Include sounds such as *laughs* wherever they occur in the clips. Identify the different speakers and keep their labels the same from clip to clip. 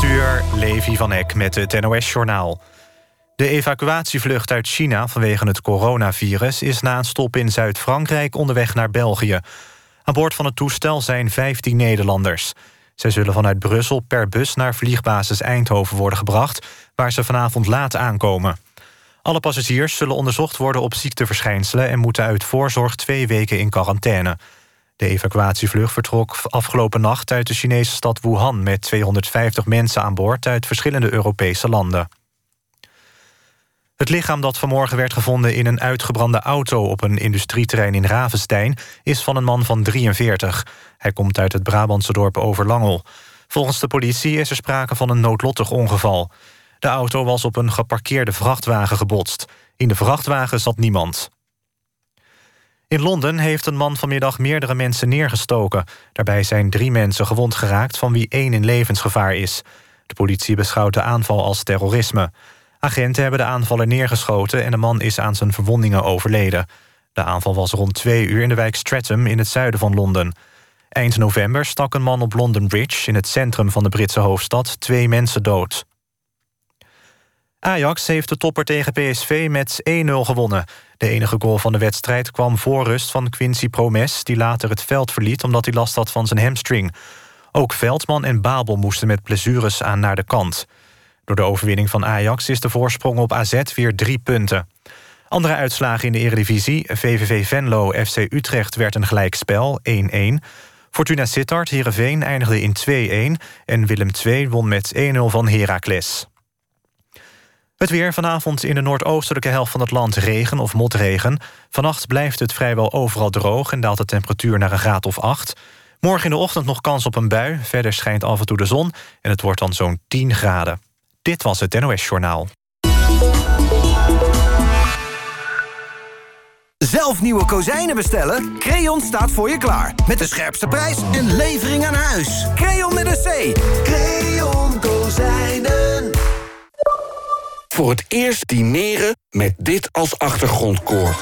Speaker 1: 8 uur, Levi van Eck met het NOS-journaal. De evacuatievlucht uit China vanwege het coronavirus... is na een stop in Zuid-Frankrijk onderweg naar België. Aan boord van het toestel zijn 15 Nederlanders. Zij zullen vanuit Brussel per bus naar vliegbasis Eindhoven worden gebracht... waar ze vanavond laat aankomen. Alle passagiers zullen onderzocht worden op ziekteverschijnselen... en moeten uit voorzorg twee weken in quarantaine... De evacuatievlucht vertrok afgelopen nacht uit de Chinese stad Wuhan... met 250 mensen aan boord uit verschillende Europese landen. Het lichaam dat vanmorgen werd gevonden in een uitgebrande auto... op een industrieterrein in Ravenstein is van een man van 43. Hij komt uit het Brabantse dorp Overlangel. Volgens de politie is er sprake van een noodlottig ongeval. De auto was op een geparkeerde vrachtwagen gebotst. In de vrachtwagen zat niemand. In Londen heeft een man vanmiddag meerdere mensen neergestoken. Daarbij zijn drie mensen gewond geraakt, van wie één in levensgevaar is. De politie beschouwt de aanval als terrorisme. Agenten hebben de aanvaller neergeschoten... en de man is aan zijn verwondingen overleden. De aanval was rond twee uur in de wijk Streatham in het zuiden van Londen. Eind november stak een man op London Bridge... in het centrum van de Britse hoofdstad twee mensen dood. Ajax heeft de topper tegen PSV met 1-0 gewonnen. De enige goal van de wedstrijd kwam voor rust van Quincy Promes... die later het veld verliet omdat hij last had van zijn hamstring. Ook Veldman en Babel moesten met blessures aan naar de kant. Door de overwinning van Ajax is de voorsprong op AZ weer drie punten. Andere uitslagen in de Eredivisie. VVV Venlo, FC Utrecht werd een gelijkspel, 1-1. Fortuna Sittard, Heerenveen eindigde in 2-1... en Willem II won met 1-0 van Heracles. Het weer vanavond in de noordoostelijke helft van het land regen of motregen. Vannacht blijft het vrijwel overal droog en daalt de temperatuur naar een graad of 8. Morgen in de ochtend nog kans op een bui. Verder schijnt af en toe de zon en het wordt dan zo'n 10 graden. Dit was het NOS Journaal.
Speaker 2: Zelf nieuwe kozijnen bestellen? Creon staat voor je klaar. Met de scherpste prijs en levering aan huis. Creon met een C. Creon
Speaker 3: Voor het eerst dineren met dit als achtergrondkoor.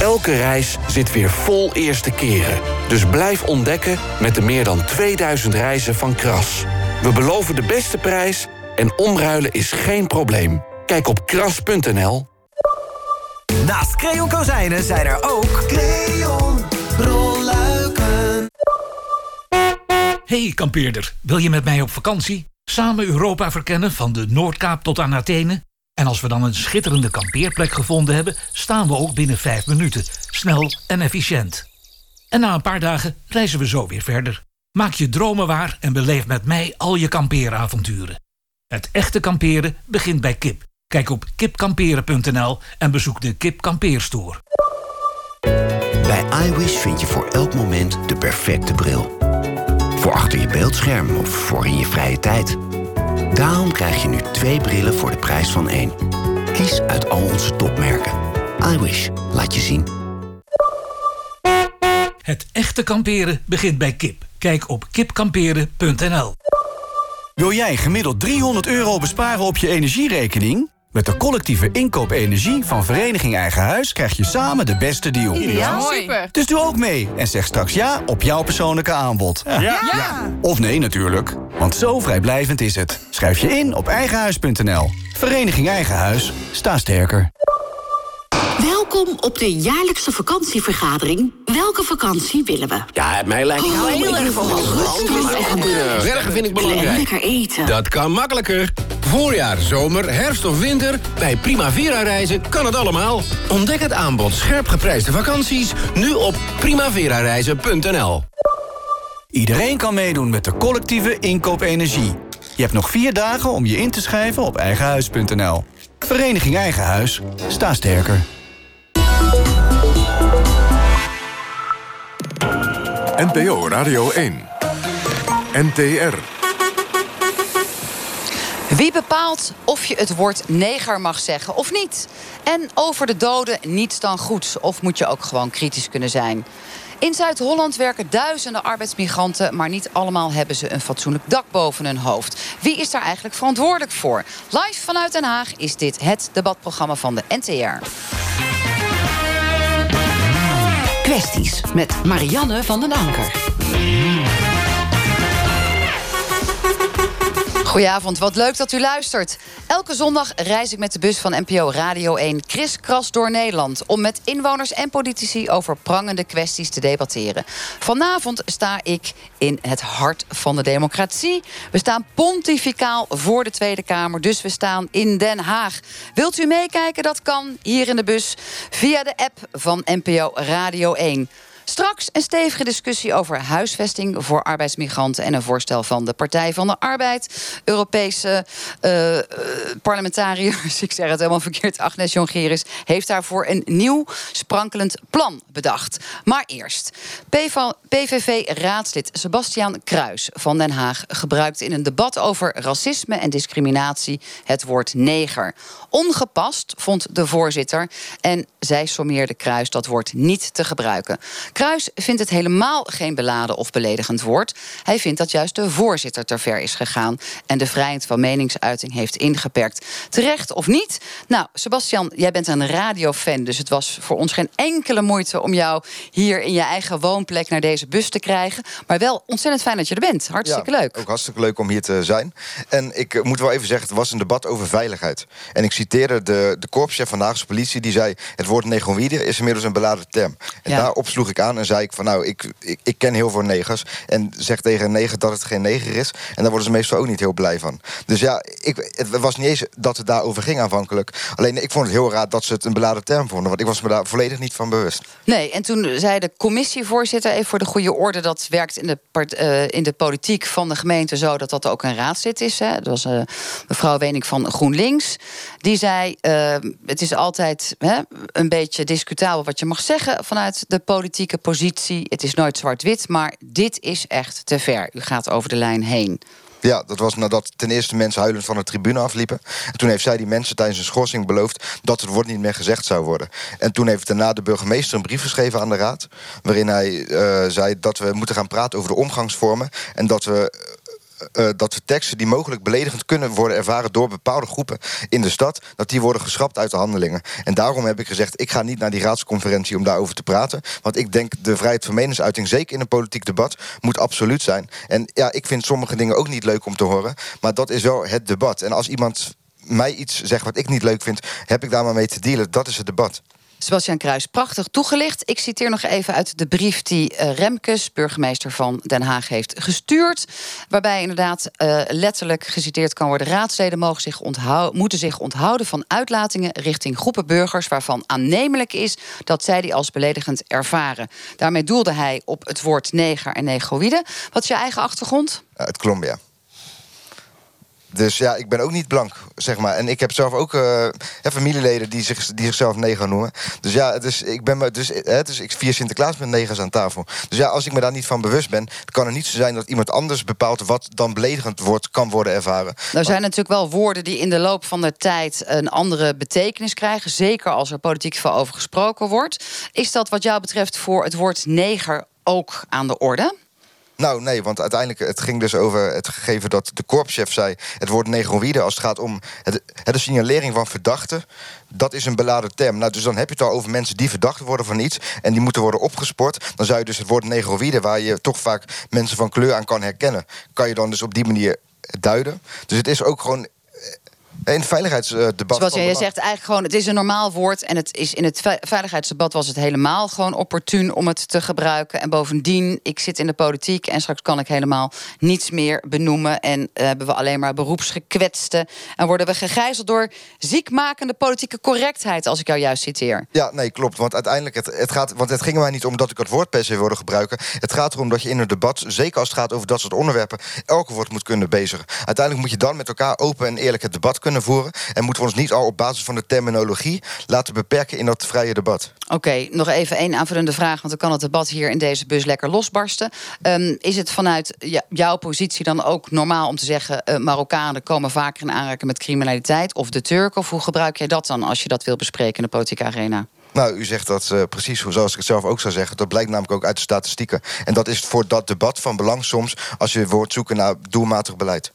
Speaker 3: Elke reis zit weer vol eerste keren. Dus blijf ontdekken met de meer dan 2000 reizen van Kras. We beloven de beste prijs en omruilen is geen probleem. Kijk op kras.nl.
Speaker 2: Naast Creon Kozijnen zijn er ook... Creon.
Speaker 4: Hey kampeerder, wil je met mij op vakantie? Samen Europa verkennen van de Noordkaap tot aan Athene? En als we dan een schitterende kampeerplek gevonden hebben... staan we ook binnen vijf minuten. Snel en efficiënt. En na een paar dagen reizen we zo weer verder. Maak je dromen waar en beleef met mij al je kampeeravonturen. Het echte kamperen begint bij kip. Kijk op kipkamperen.nl en bezoek de Kip Kampeerstoer.
Speaker 5: Bij iWish vind je voor elk moment de perfecte bril. Voor achter je beeldscherm of voor in je vrije tijd. Daarom krijg je nu twee brillen voor de prijs van één. Kies uit al onze topmerken. iWish. Laat je zien.
Speaker 4: Het echte kamperen begint bij kip. Kijk op kipkamperen.nl.
Speaker 6: Wil jij gemiddeld 300 euro besparen op je energierekening? Met de collectieve inkoop energie van Vereniging Eigen Huis... krijg je samen de beste deal.
Speaker 7: Ja, super.
Speaker 6: Dus doe ook mee en zeg straks ja op jouw persoonlijke aanbod.
Speaker 7: Ja.
Speaker 6: Of nee natuurlijk, want zo vrijblijvend is het. Schrijf je in op eigenhuis.nl. Vereniging Eigen Huis, sta sterker.
Speaker 8: Welkom op de jaarlijkse vakantievergadering. Welke vakantie willen we?
Speaker 3: Ja, mij lijkt
Speaker 8: Oh,
Speaker 3: het heel erg van Werken vind ik belangrijk.
Speaker 8: Lekker eten.
Speaker 9: Dat kan makkelijker. Voorjaar, zomer, herfst of winter. Bij Primavera reizen kan het allemaal. Ontdek het aanbod scherp geprijsde vakanties nu op primaverareizen.nl.
Speaker 6: Iedereen kan meedoen met de collectieve inkoop energie. Je hebt nog vier dagen om je in te schrijven op eigenhuis.nl. Vereniging Eigen Huis, sta sterker.
Speaker 10: NPO Radio 1. NTR.
Speaker 11: Wie bepaalt of je het woord neger mag zeggen of niet? En over de doden niets dan goeds, of moet je ook gewoon kritisch kunnen zijn? In Zuid-Holland werken duizenden arbeidsmigranten... maar niet allemaal hebben ze een fatsoenlijk dak boven hun hoofd. Wie is daar eigenlijk verantwoordelijk voor? Live vanuit Den Haag is dit het debatprogramma van de NTR. Kwesties met Marianne van den Anker. Goedenavond, wat leuk dat u luistert. Elke zondag reis ik met de bus van NPO Radio 1 kriskras door Nederland... om met inwoners en politici over prangende kwesties te debatteren. Vanavond sta ik in het hart van de democratie. We staan pontificaal voor de Tweede Kamer, dus we staan in Den Haag. Wilt u meekijken? Dat kan hier in de bus via de app van NPO Radio 1. Straks een stevige discussie over huisvesting voor arbeidsmigranten en een voorstel van de Partij van de Arbeid. Europese uh, parlementariërs, *laughs* ik zeg het helemaal verkeerd, Agnes Jongerius, heeft daarvoor een nieuw sprankelend plan bedacht. Maar eerst, PVV-raadslid Sebastian Kruis van Den Haag gebruikt in een debat over racisme en discriminatie het woord neger. Ongepast vond de voorzitter en zij sommeerde Kruis dat woord niet te gebruiken. Kruis vindt het helemaal geen beladen of beledigend woord. Hij vindt dat juist de voorzitter te ver is gegaan en de vrijheid van meningsuiting heeft ingeperkt. Terecht of niet? Nou, Sebastian, jij bent een radiofan, dus het was voor ons geen enkele moeite om jou hier in je eigen woonplek naar deze bus te krijgen. Maar wel ontzettend fijn dat je er bent. Hartstikke
Speaker 7: ja,
Speaker 11: leuk.
Speaker 7: Ook hartstikke leuk om hier te zijn. En ik moet wel even zeggen, het was een debat over veiligheid. En ik citeerde de, de korpschef van de Haagse politie, die zei: Het woord negroïde is inmiddels een beladen term. En ja. daarop sloeg ik aan en zei ik van nou, ik, ik, ik, ken heel veel negers. En zeg tegen een neger dat het geen neger is. En daar worden ze meestal ook niet heel blij van. Dus ja, ik, het was niet eens dat het daarover ging aanvankelijk. Alleen ik vond het heel raar dat ze het een beladen term vonden. Want ik was me daar volledig niet van bewust.
Speaker 11: Nee, en toen zei de commissievoorzitter, even voor de goede orde, dat werkt in de, uh, in de politiek van de gemeente zo dat dat ook een raadslid is. Hè. Dat was uh, mevrouw Wening van GroenLinks. Die zei: uh, Het is altijd hè, een beetje discutabel wat je mag zeggen vanuit de politieke positie. Het is nooit zwart-wit, maar dit is echt te ver. U gaat over de lijn heen.
Speaker 7: Ja, dat was nadat ten eerste mensen huilend van de tribune afliepen. En toen heeft zij die mensen tijdens een schorsing beloofd dat het woord niet meer gezegd zou worden. En toen heeft daarna de burgemeester een brief geschreven aan de raad. Waarin hij uh, zei dat we moeten gaan praten over de omgangsvormen. En dat we uh, dat we teksten die mogelijk beledigend kunnen worden ervaren door bepaalde groepen in de stad, dat die worden geschrapt uit de handelingen. En daarom heb ik gezegd, ik ga niet naar die raadsconferentie om daarover te praten. Want ik denk de vrijheid van meningsuiting, zeker in een politiek debat, moet absoluut zijn. En ja, ik vind sommige dingen ook niet leuk om te horen, maar dat is wel het debat. En als iemand mij iets zegt wat ik niet leuk vind, heb ik daar maar mee te dealen. Dat is het debat.
Speaker 11: Sebastian Kruis, prachtig toegelicht. Ik citeer nog even uit de brief die uh, Remkes, burgemeester van Den Haag, heeft gestuurd. Waarbij inderdaad uh, letterlijk geciteerd kan worden: raadsleden mogen zich moeten zich onthouden van uitlatingen richting groepen burgers waarvan aannemelijk is dat zij die als beledigend ervaren. Daarmee doelde hij op het woord neger en negroïde. Wat is je eigen achtergrond?
Speaker 7: Uit Colombia. Dus ja, ik ben ook niet blank, zeg maar. En ik heb zelf ook uh, familieleden die, zich, zichzelf neger noemen. Dus ja, het ik ben, dus, het is, ik vier Sinterklaas met negers aan tafel. Dus ja, als ik me daar niet van bewust ben... kan het niet zo zijn dat iemand anders bepaalt... wat dan beledigend wordt, kan worden ervaren.
Speaker 11: Er zijn natuurlijk wel woorden die in de loop van de tijd... een andere betekenis krijgen. Zeker als er politiek veel over gesproken wordt. Is dat wat jou betreft voor het woord neger ook aan de orde?
Speaker 7: Nou, nee, want uiteindelijk het ging dus over het gegeven dat de korpschef zei... het woord negroïde als het gaat om het, het signalering van verdachten... dat is een beladen term. Nou, dus dan heb je het al over mensen die verdacht worden van iets... en die moeten worden opgespoord. Dan zou je dus het woord negroïde, waar je toch vaak mensen van kleur aan kan herkennen... kan je dan dus op die manier duiden. Dus het is ook gewoon in het veiligheidsdebat.
Speaker 11: Zoals jij zegt, eigenlijk gewoon, het is een normaal woord. En het is in het veiligheidsdebat was het helemaal gewoon opportun om het te gebruiken. En bovendien, ik zit in de politiek en straks kan ik helemaal niets meer benoemen. En uh, hebben we alleen maar beroepsgekwetsten. En worden we gegijzeld door ziekmakende politieke correctheid, als ik jou juist citeer.
Speaker 7: Ja, nee, klopt. Want uiteindelijk, het, het gaat, want het ging mij niet om dat ik het woord per se wilde gebruiken. Het gaat erom dat je in een debat, zeker als het gaat over dat soort onderwerpen, elke woord moet kunnen bezigen. Uiteindelijk moet je dan met elkaar open en eerlijk het debat kunnen voeren. En moeten we ons niet al op basis van de terminologie laten beperken in dat vrije debat.
Speaker 11: Oké, nog even één aanvullende vraag, want dan kan het debat hier in deze bus lekker losbarsten. Um, is het vanuit jouw positie dan ook normaal om te zeggen: uh, Marokkanen komen vaker in aanraking met criminaliteit of de Turken? Of hoe gebruik jij dat dan als je dat wil bespreken in de politieke arena?
Speaker 7: Nou, u zegt dat uh, precies zoals ik het zelf ook zou zeggen. Dat blijkt namelijk ook uit de statistieken. En dat is voor dat debat van belang soms als je wordt zoeken naar doelmatig beleid.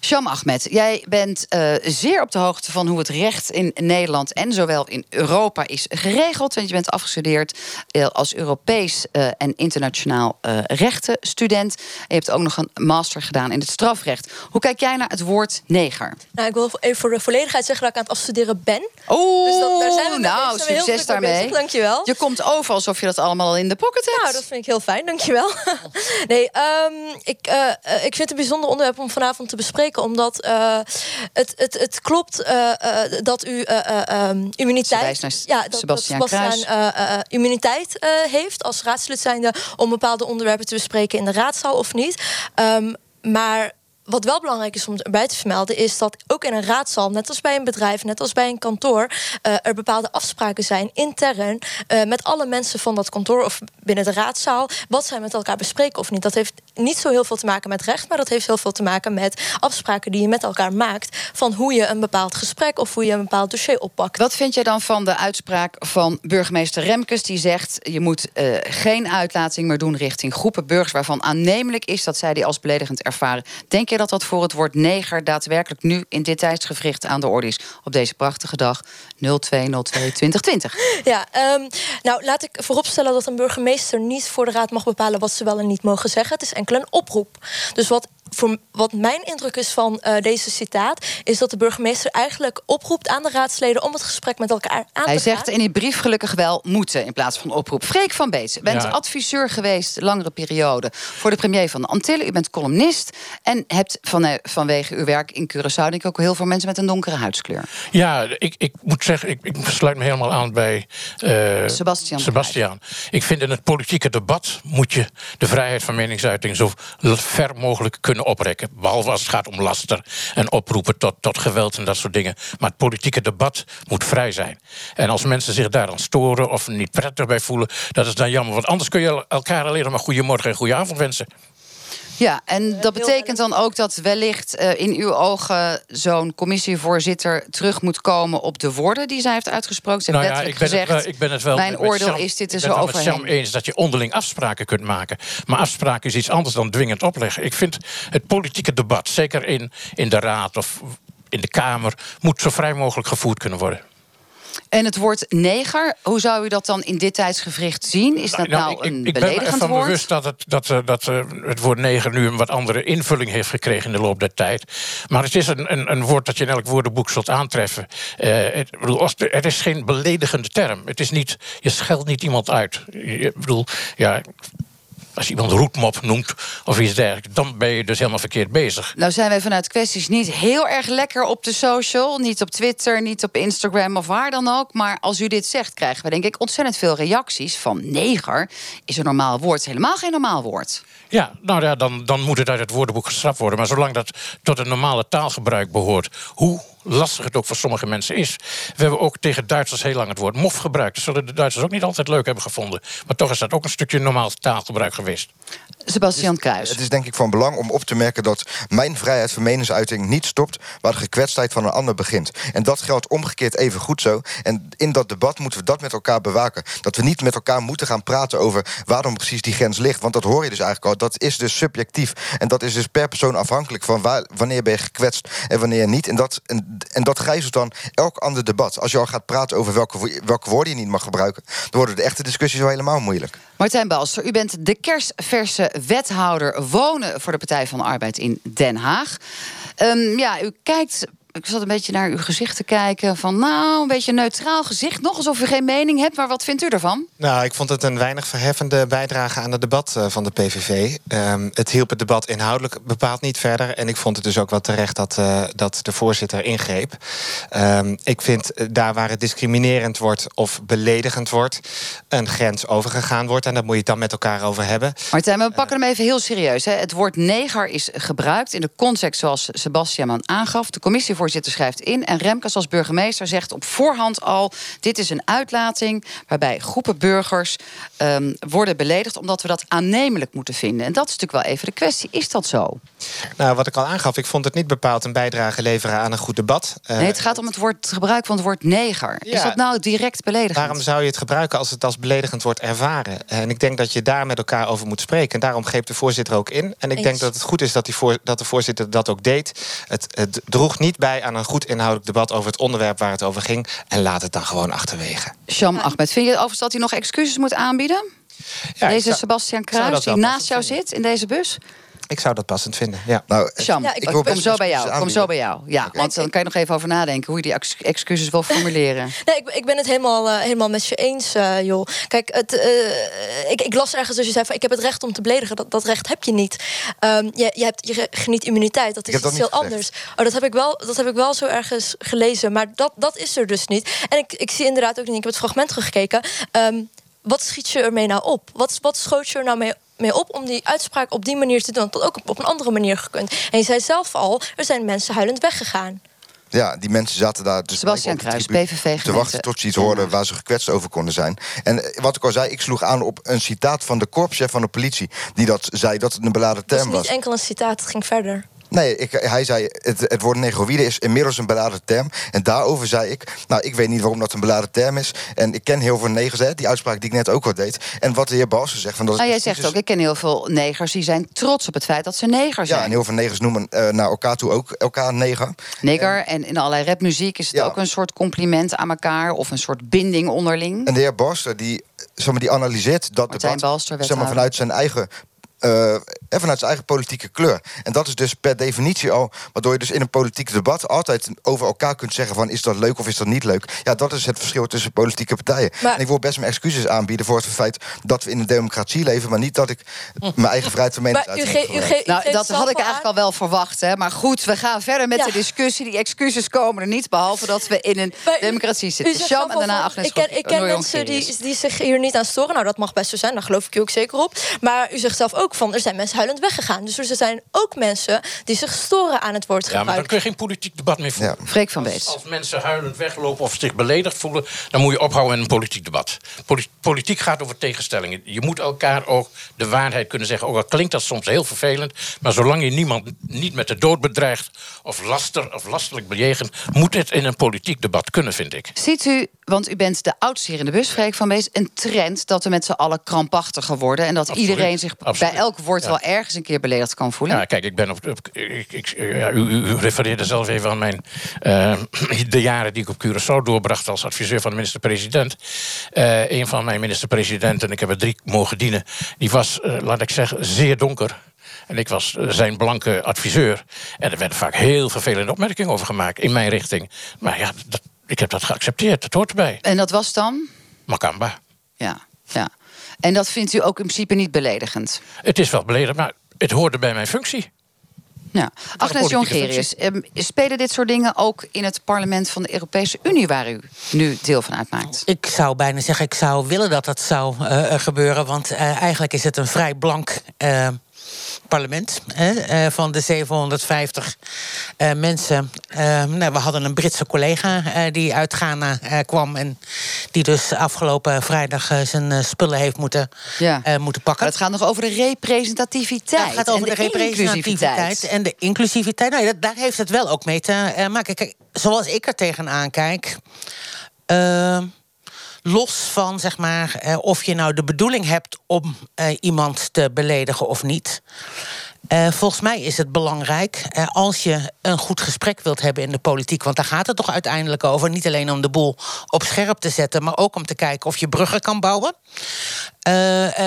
Speaker 11: Sham Ahmed, jij bent uh, zeer op de hoogte van hoe het recht in Nederland en zowel in Europa is geregeld. Want je bent afgestudeerd uh, als Europees uh, en internationaal rechtenstudent. En je hebt ook nog een master gedaan in het strafrecht. Hoe kijk jij naar het woord neger?
Speaker 12: Nou, ik wil even voor de volledigheid zeggen dat ik aan het afstuderen ben.
Speaker 11: Oh, dus dat, daar zijn we nou, succes daarmee.
Speaker 12: Dankjewel.
Speaker 11: Je komt over alsof je dat allemaal al in de pocket hebt.
Speaker 12: Nou, dat vind ik heel fijn, dankjewel. *laughs* nee, um, ik, ik vind het een bijzonder onderwerp om vanavond te bespreken omdat uh, het, het, het klopt uh, uh, dat u um, immuniteit.
Speaker 11: ja, dat, Sebastian, Sebastian
Speaker 12: immuniteit heeft als raadslid zijnde om bepaalde onderwerpen te bespreken in de raadzaal of niet. Um, maar wat wel belangrijk is om erbij te vermelden, is dat ook in een raadzaal, net als bij een bedrijf, net als bij een kantoor, uh, er bepaalde afspraken zijn intern uh, met alle mensen van dat kantoor of binnen de raadzaal, wat zij met elkaar bespreken of niet. Dat heeft niet zo heel veel te maken met recht, maar dat heeft heel veel te maken met afspraken die je met elkaar maakt van hoe je een bepaald gesprek of hoe je een bepaald dossier oppakt.
Speaker 11: Wat vind jij dan van de uitspraak van burgemeester Remkes, die zegt je moet uh, geen uitlating meer doen richting groepen burgers waarvan aannemelijk is dat zij die als beledigend ervaren? Denk je dat dat voor het woord neger daadwerkelijk nu in dit tijdsgevricht aan de orde is op deze prachtige dag 0202 2020?
Speaker 12: Ja, um, nou laat ik vooropstellen dat een burgemeester niet voor de raad mag bepalen wat ze wel en niet mogen zeggen. Het is enkel een oproep. Dus wat voor, wat mijn indruk is van uh, deze citaat, is dat de burgemeester eigenlijk oproept aan de raadsleden om het gesprek met elkaar aan
Speaker 11: Hij
Speaker 12: te gaan.
Speaker 11: Hij zegt in die brief gelukkig wel moeten in plaats van oproep. Freek van Beets, u bent ja. adviseur geweest langere periode voor de premier van de Antillen. U bent columnist en hebt van, uh, vanwege uw werk in Curaçao denk ik ook heel veel mensen met een donkere huidskleur.
Speaker 13: Ja, ik, ik moet zeggen, ik, ik sluit me helemaal aan bij uh,
Speaker 11: Sebastian.
Speaker 13: Sebastian. Ik vind in het politieke debat moet je de vrijheid van meningsuiting zo ver mogelijk kunnen oprekken. Behalve als het gaat om laster en oproepen tot, tot geweld en dat soort dingen. Maar het politieke debat moet vrij zijn. En als mensen zich daar dan storen of niet prettig bij voelen, dat is dan jammer. Want anders kun je elkaar alleen maar goedemorgen en goedenavond wensen.
Speaker 11: Ja, en dat betekent dan ook dat wellicht uh, in uw ogen zo'n commissievoorzitter terug moet komen op de woorden die zij heeft uitgesproken. Ze
Speaker 13: nou
Speaker 11: heeft
Speaker 13: ja, ik
Speaker 11: ben
Speaker 13: gezegd,
Speaker 11: het,
Speaker 13: ik ben het wel
Speaker 11: mijn oordeel Sam, is dit er zo overheen.
Speaker 13: Ik ben het met eens dat je onderling afspraken kunt maken. Maar afspraken is iets anders dan dwingend opleggen. Ik vind het politieke debat, zeker in, in de raad of in de Kamer, moet zo vrij mogelijk gevoerd kunnen worden.
Speaker 11: En het woord neger, hoe zou u dat dan in dit tijdsgevricht zien? Is dat nou, nou een
Speaker 13: ik,
Speaker 11: beledigend
Speaker 13: woord? Ik ben
Speaker 11: woord?
Speaker 13: bewust dat, het, dat, uh, dat uh, het woord neger nu een wat andere invulling heeft gekregen in de loop der tijd. Maar het is een, een, een woord dat je in elk woordenboek zult aantreffen. Uh, het, bedoel, het is geen beledigende term. Het is niet, je scheldt niet iemand uit. Ik bedoel, ja, als je iemand roetmop noemt of iets dergelijks, dan ben je dus helemaal verkeerd bezig.
Speaker 11: Nou zijn wij vanuit kwesties niet heel erg lekker op de social. Niet op Twitter, niet op Instagram of waar dan ook. Maar als u dit zegt, krijgen we denk ik ontzettend veel reacties van neger is een normaal woord. Helemaal geen normaal woord.
Speaker 13: Ja, nou ja, dan, dan moet het uit het woordenboek gestraft worden. Maar zolang dat tot een normale taalgebruik behoort, hoe lastig het ook voor sommige mensen is. We hebben ook tegen Duitsers heel lang het woord mof gebruikt. Dat zullen de Duitsers ook niet altijd leuk hebben gevonden. Maar toch is dat ook een stukje normaal taalgebruik geweest.
Speaker 11: Sebastian Kruis.
Speaker 7: Het is denk ik van belang om op te merken dat mijn vrijheid van meningsuiting niet stopt waar de gekwetstheid van een ander begint. En dat geldt omgekeerd even goed zo. En in dat debat moeten we dat met elkaar bewaken. Dat we niet met elkaar moeten gaan praten over waarom precies die grens ligt. Want dat hoor je dus eigenlijk al. Dat is dus subjectief. En dat is dus per persoon afhankelijk van waar, wanneer ben je gekwetst en wanneer niet. En dat, en, en dat gijzelt dan elk ander debat. Als je al gaat praten over welke, welke woorden je niet mag gebruiken, dan worden de echte discussies wel helemaal moeilijk.
Speaker 11: Martijn Balster, u bent de kerstverse wethouder wonen voor de Partij van de Arbeid in Den Haag. Um, ja, u kijkt ik zat een beetje naar uw gezicht te kijken. Van nou, een beetje neutraal gezicht. Nog alsof u geen mening hebt. Maar wat vindt u ervan?
Speaker 14: Nou, ik vond het een weinig verheffende bijdrage aan het debat uh, van de PVV. Um, het hielp het debat inhoudelijk bepaald niet verder. En ik vond het dus ook wel terecht dat, uh, dat de voorzitter ingreep. Um, ik vind uh, daar waar het discriminerend wordt of beledigend wordt... een grens overgegaan wordt. En daar moet je het dan met elkaar over hebben.
Speaker 11: Martijn, we pakken hem even heel serieus. Hè. Het woord neger is gebruikt in de context zoals Sebastian aangaf. De commissie fractievoorzitter schrijft in. En Remkes als burgemeester zegt op voorhand al... dit is een uitlating waarbij groepen burgers ehm, worden beledigd... omdat we dat aannemelijk moeten vinden. En dat is natuurlijk wel even de kwestie. Is dat zo?
Speaker 14: Nou, wat ik al aangaf, ik vond het niet bepaald een bijdrage leveren aan een goed debat. Uh,
Speaker 11: nee, het gaat om het, woord, het gebruik van het woord neger.
Speaker 14: Ja.
Speaker 11: Is dat nou direct beledigend?
Speaker 14: Waarom zou je het gebruiken als het als beledigend wordt ervaren? En ik denk dat je daar met elkaar over moet spreken. En daarom greep de voorzitter ook in. En ik
Speaker 12: Eens.
Speaker 14: denk dat het goed is dat, die voor, dat de voorzitter dat ook deed. Het, het droeg niet bij aan een goed inhoudelijk debat over het onderwerp waar het over ging. En laat het dan gewoon achterwege.
Speaker 11: Sham Ahmed, vind je overigens dat hij nog excuses moet aanbieden?
Speaker 14: Ja,
Speaker 11: deze
Speaker 14: zou-
Speaker 11: Sebastian Kruis, die naast jou zit in deze bus?
Speaker 14: Ik zou dat passend vinden, ja.
Speaker 7: Nou,
Speaker 11: Sham,
Speaker 12: Ja, ik-
Speaker 11: kom zo bij jou. Kom zo bij jou. Ja, want dan kan je nog even over nadenken hoe je die ex- excuses wil *laughs* formuleren.
Speaker 12: Nee, ik, ik ben het helemaal, eh, helemaal met je eens, eh, joh. Kijk, het, eh, ik, ik las ergens dat je zei van... ik heb het recht om te beledigen. Dat, dat recht heb je niet. Ehm, je, je, hebt, je geniet immuniteit. Dat is
Speaker 7: dat
Speaker 12: iets heel anders. Oh, dat, heb ik wel, dat heb ik wel zo ergens gelezen. Maar dat, dat is er dus niet. En ik, ik zie inderdaad ook niet... ik heb het fragment teruggekeken. Ehm, wat schiet je ermee nou op? Wat, wat schoot je er nou mee mee op om die uitspraak op die manier te doen. Dat ook op een andere manier gekund. En je zei zelf al, er zijn mensen huilend weggegaan.
Speaker 7: Ja, die mensen zaten daar dus
Speaker 11: Sebastian Kruis, PVV
Speaker 7: te wachten tot ze iets hoorden waar ze gekwetst over konden zijn. En wat ik al zei, ik sloeg aan op een citaat van de korpschef van de politie... die dat zei dat het een beladen term
Speaker 12: niet
Speaker 7: was.
Speaker 12: enkel een citaat, het ging verder.
Speaker 7: Nee, ik, hij zei, het, het woord negroïde is inmiddels een beladen term. En daarover zei ik, nou, ik weet niet waarom dat een beladen term is. En ik ken heel veel negers, hè, die uitspraak die ik net ook al deed. En wat de heer Balsen zegt... Van dat het
Speaker 11: Nou, jij zegt ook, ik ken heel veel negers die zijn trots op het feit dat ze neger zijn.
Speaker 7: Ja, en heel veel negers noemen eh, naar elkaar toe ook elkaar neger.
Speaker 11: Nigger en in allerlei rapmuziek is het
Speaker 7: Ja.
Speaker 11: ook een soort compliment aan elkaar of een soort binding onderling.
Speaker 7: En de heer Balster, die, zeg maar, die analyseert dat
Speaker 11: Martijn
Speaker 7: debat
Speaker 11: Balster,
Speaker 7: zeg maar, vanuit zijn eigen... eh, en vanuit zijn eigen politieke kleur. En dat is dus per definitie al... waardoor je dus in een politiek debat altijd over elkaar kunt zeggen... van is dat leuk of is dat niet leuk. Ja, dat is het verschil tussen politieke partijen.
Speaker 12: Maar-
Speaker 7: en ik wil best mijn excuses aanbieden voor het feit... dat we in een democratie leven... maar niet dat ik mijn eigen vrijheid van meningsuiting
Speaker 12: u
Speaker 11: Nou, dat had ik eigenlijk
Speaker 12: aan-
Speaker 11: al wel verwacht. Hè? Maar goed, we gaan verder met
Speaker 12: Ja.
Speaker 11: de discussie. Die excuses komen er niet, behalve dat we in een
Speaker 12: Maar
Speaker 11: democratie
Speaker 12: u
Speaker 11: zitten. Sham en daarna Agnes
Speaker 12: Ik ken, ik ken mensen die, die zich hier niet aan storen. Nou, dat mag best zo zijn. Daar geloof ik u ook zeker op. Maar u zegt zelf ook van, er zijn mensen huilend weggegaan. Dus er zijn ook mensen die zich storen aan het woord
Speaker 13: Ja, maar dan
Speaker 12: gebruik.
Speaker 13: kun je geen politiek debat meer voeren.
Speaker 11: Freek van
Speaker 13: Als,
Speaker 11: Beets.
Speaker 13: als mensen huilend weglopen of zich beledigd voelen, dan moet je ophouden met een politiek debat. Poli- politiek gaat over tegenstellingen. Je moet elkaar ook de waarheid kunnen zeggen. Ook al klinkt dat soms heel vervelend, maar zolang je niemand niet met de dood bedreigt of laster of lastelijk bejegent, moet het in een politiek debat kunnen, vind ik.
Speaker 11: Ziet u, want u bent de oudste hier in de bus, Freek van Bees... een trend dat we met z'n allen krampachtiger worden... en dat
Speaker 13: Absoluut,
Speaker 11: iedereen zich
Speaker 13: absoluut.
Speaker 11: bij elk woord
Speaker 13: Ja.
Speaker 11: wel ergens een keer beledigd kan voelen?
Speaker 13: Ja, kijk, ik ben op. op- ik, ik, ja, u, refereerde zelf even aan mijn. eh, de jaren die ik op Curaçao doorbracht als adviseur van de minister-president. Eh, een van mijn minister-presidenten, ik heb er drie mogen dienen. die was, eh, laat ik zeggen, zeer donker. En ik was zijn blanke adviseur. En er werden vaak heel vervelende opmerkingen over gemaakt in mijn richting. Maar ja, dat, ik heb dat geaccepteerd. Dat hoort erbij.
Speaker 11: En dat was dan?
Speaker 13: Makamba.
Speaker 11: Ja, ja. En dat vindt u ook in principe niet beledigend?
Speaker 13: Het is wel beledigend, maar het hoorde bij mijn functie.
Speaker 11: Ja. Agnes Jongerius, ehm, spelen dit soort dingen ook in het parlement van de Europese Unie... waar u nu deel van uitmaakt?
Speaker 15: Ik zou bijna zeggen, ik zou willen dat dat zou eh, gebeuren. Want eh, eigenlijk is het een vrij blank eh, parlement. Hè, eh, van de 750 eh, mensen. Eh, nou, we hadden een Britse collega die uit Ghana kwam. En die dus afgelopen vrijdag zijn spullen heeft moeten,
Speaker 11: Ja.
Speaker 15: moeten pakken.
Speaker 11: Maar het gaat nog over de representativiteit.
Speaker 15: Het gaat over de, representativiteit en de inclusiviteit. Nou, dat- daar heeft het wel ook mee te maken. Kijk, zoals ik er tegenaan kijk. Los van zeg maar, eh, of je nou de bedoeling hebt om eh, iemand te beledigen of niet. Eh, volgens mij is het belangrijk als je een goed gesprek wilt hebben in de politiek. Want daar gaat het toch uiteindelijk over. Niet alleen om de boel op scherp te zetten, maar ook om te kijken of je bruggen kan bouwen.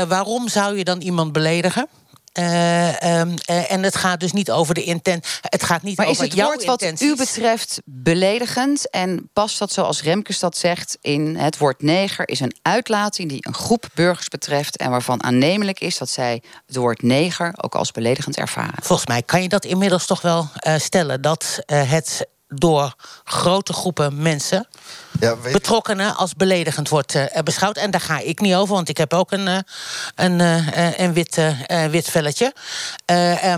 Speaker 15: Waarom zou je dan iemand beledigen? Eh, ehm, eh, en het gaat dus niet over de intent. Het gaat niet
Speaker 11: Maar is
Speaker 15: over
Speaker 11: het
Speaker 15: jouw
Speaker 11: woord wat
Speaker 15: intenties.
Speaker 11: u betreft beledigend? En past dat zoals Remkes dat zegt in het woord neger... is een uitlating die een groep burgers betreft... en waarvan aannemelijk is dat zij het woord neger ook als beledigend ervaren.
Speaker 15: Volgens mij kan je dat inmiddels toch wel eh, stellen dat het door grote groepen mensen betrokkenen als beledigend wordt uh, beschouwd. En daar ga ik niet over, want ik heb ook een, uh, een, uh, een wit, wit velletje.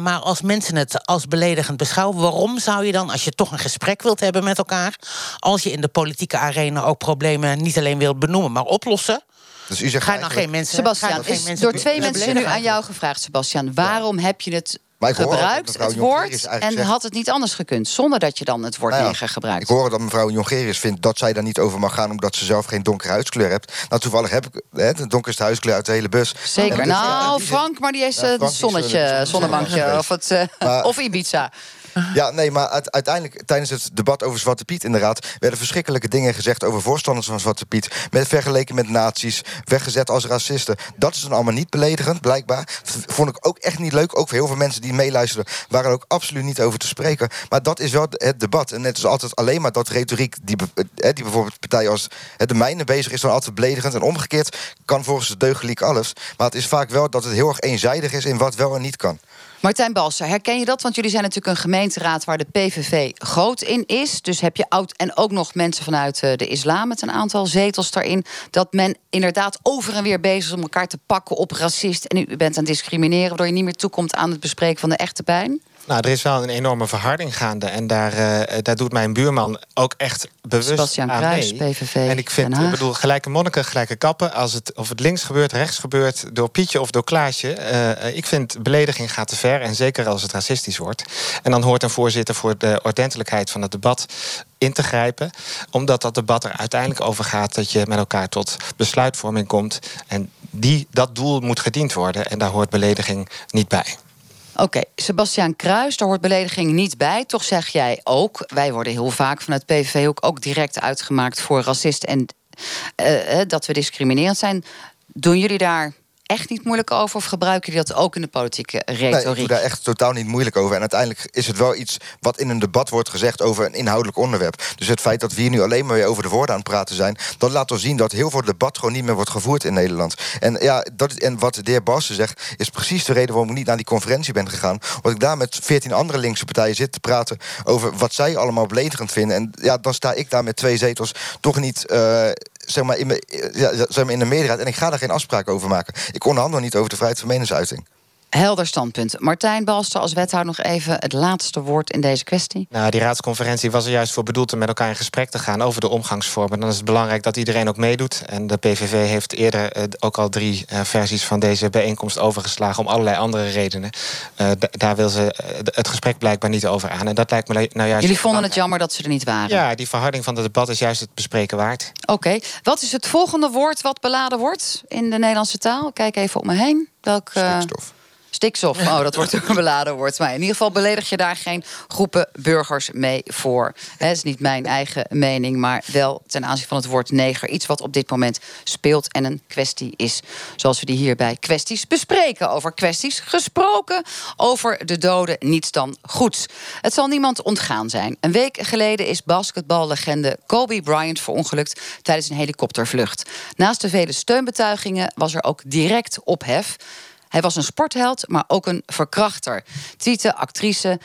Speaker 15: maar als mensen het als beledigend beschouwen, waarom zou je dan, als je toch een gesprek wilt hebben met elkaar, als je in de politieke arena ook problemen niet alleen wilt benoemen, maar oplossen.
Speaker 7: Dus u zegt
Speaker 15: ga je dan geen mensen.
Speaker 11: Sebastian, is
Speaker 15: geen
Speaker 11: door twee mensen nu aan jou gevraagd, Sebastian. Waarom heb je het gebruikt, het woord, en had het niet anders gekund... zonder dat je dan het woord nou ja, neger gebruikt.
Speaker 7: Ik hoor dat mevrouw Jongerius vindt dat zij daar niet over mag gaan... omdat ze zelf geen donkere huidskleur hebt. Nou, toevallig heb ik hè, de donkerste huiskleur uit de hele bus.
Speaker 11: Zeker. Nou, Frank, maar die heeft ja, het zonnetje, zonnebankje of, het, uh, of Ibiza.
Speaker 7: Ja, nee, maar uiteindelijk tijdens het debat over Zwarte Piet inderdaad... werden verschrikkelijke dingen gezegd over voorstanders van Zwarte Piet... Met, vergeleken met nazi's, weggezet als racisten. Dat is dan allemaal niet beledigend, blijkbaar. Vond ik ook echt niet leuk. Ook voor heel veel mensen die meeluisteren... waren er ook absoluut niet over te spreken. Maar dat is wel het debat. En het is altijd alleen maar dat retoriek... die, die bijvoorbeeld partijen als de mijne bezig is... dan altijd beledigend. En omgekeerd kan volgens de deugdeliek alles. Maar het is vaak wel dat het heel erg eenzijdig is... in wat wel en niet kan.
Speaker 11: Martijn Balser, herken je dat? Want jullie zijn natuurlijk een gemeenteraad waar de PVV groot in is. Dus heb je oud en ook nog mensen vanuit eh, de islam met een aantal zetels daarin. Dat men inderdaad over en weer bezig is om elkaar te pakken op racist. En u bent aan het discrimineren, waardoor je niet meer toekomt aan het bespreken van de echte pijn.
Speaker 14: Nou, er is wel een enorme verharding gaande. En daar, uh, daar doet mijn buurman ook echt bewust
Speaker 11: Sebastian
Speaker 14: aan
Speaker 11: Kruis,
Speaker 14: mee.
Speaker 11: PVV,
Speaker 14: en ik vind, ik bedoel, gelijke monniken, gelijke kappen. Als het, of het links gebeurt, rechts gebeurt, door Pietje of door Klaasje. Uh, ik vind belediging gaat te ver. En zeker als het racistisch wordt. En dan hoort een voorzitter voor de ordentelijkheid van het debat in te grijpen. Omdat dat debat er uiteindelijk over gaat dat je met elkaar tot besluitvorming komt. En die, dat doel moet gediend worden. En daar hoort belediging niet bij.
Speaker 11: Oké, okay, Sebastiaan Kruis, daar hoort belediging niet bij. Toch zeg jij ook, wij worden heel vaak van het PVV ook, ook direct uitgemaakt voor racist en uh, dat we discriminerend zijn. Doen jullie daar echt niet moeilijk over? Of gebruiken jullie dat ook in de politieke retoriek?
Speaker 7: Nee, ik doe daar echt totaal niet moeilijk over. En uiteindelijk is het wel iets wat in een debat wordt gezegd over een inhoudelijk onderwerp. Dus het feit dat we hier nu alleen maar weer over de woorden aan het praten zijn, dat laat wel zien dat heel veel debat gewoon niet meer wordt gevoerd in Nederland. En, ja, dat, en wat de heer Bassen zegt, is precies de reden waarom ik niet naar die conferentie ben gegaan. Omdat ik daar met veertien andere linkse partijen zit te praten over wat zij allemaal beledigend vinden. En ja, dan sta ik daar met twee zetels toch niet. Uh, zeg maar, in, ja, in de meerderheid. En ik ga daar geen afspraak over maken. Ik onderhandel niet over de vrijheid van meningsuiting.
Speaker 11: Helder standpunt. Martijn Balster als wethouder nog even het laatste woord in deze kwestie.
Speaker 14: Nou, die raadsconferentie was er juist voor bedoeld om met elkaar in gesprek te gaan over de omgangsvormen. Dan is het belangrijk dat iedereen ook meedoet. En de PVV heeft eerder uh, ook al drie uh, versies van deze bijeenkomst overgeslagen om allerlei andere redenen. Uh, daar wil ze het gesprek blijkbaar niet over aan. En dat lijkt me nou juist.
Speaker 11: Jullie vonden het jammer dat ze er niet waren?
Speaker 14: Ja, die verharding van het debat is juist het bespreken waard.
Speaker 11: Oké, wat is het volgende woord wat beladen wordt in de Nederlandse taal? Kijk even om me heen. Welk.
Speaker 7: Stikstof.
Speaker 11: Stikstof, oh, dat wordt ook een beladen woord. Maar in ieder geval beledig je daar geen groepen burgers mee voor. Het is niet mijn eigen mening, maar wel ten aanzien van het woord neger. Iets wat op dit moment speelt en een kwestie is. Zoals we die hier bij kwesties bespreken. Over kwesties gesproken, over de doden, niets dan goeds. Het zal niemand ontgaan zijn. Een week geleden is basketballegende Kobe Bryant verongelukt tijdens een helikoptervlucht. Naast de vele steunbetuigingen was er ook direct ophef. Hij was een sportheld, maar ook een verkrachter. Tweette actrice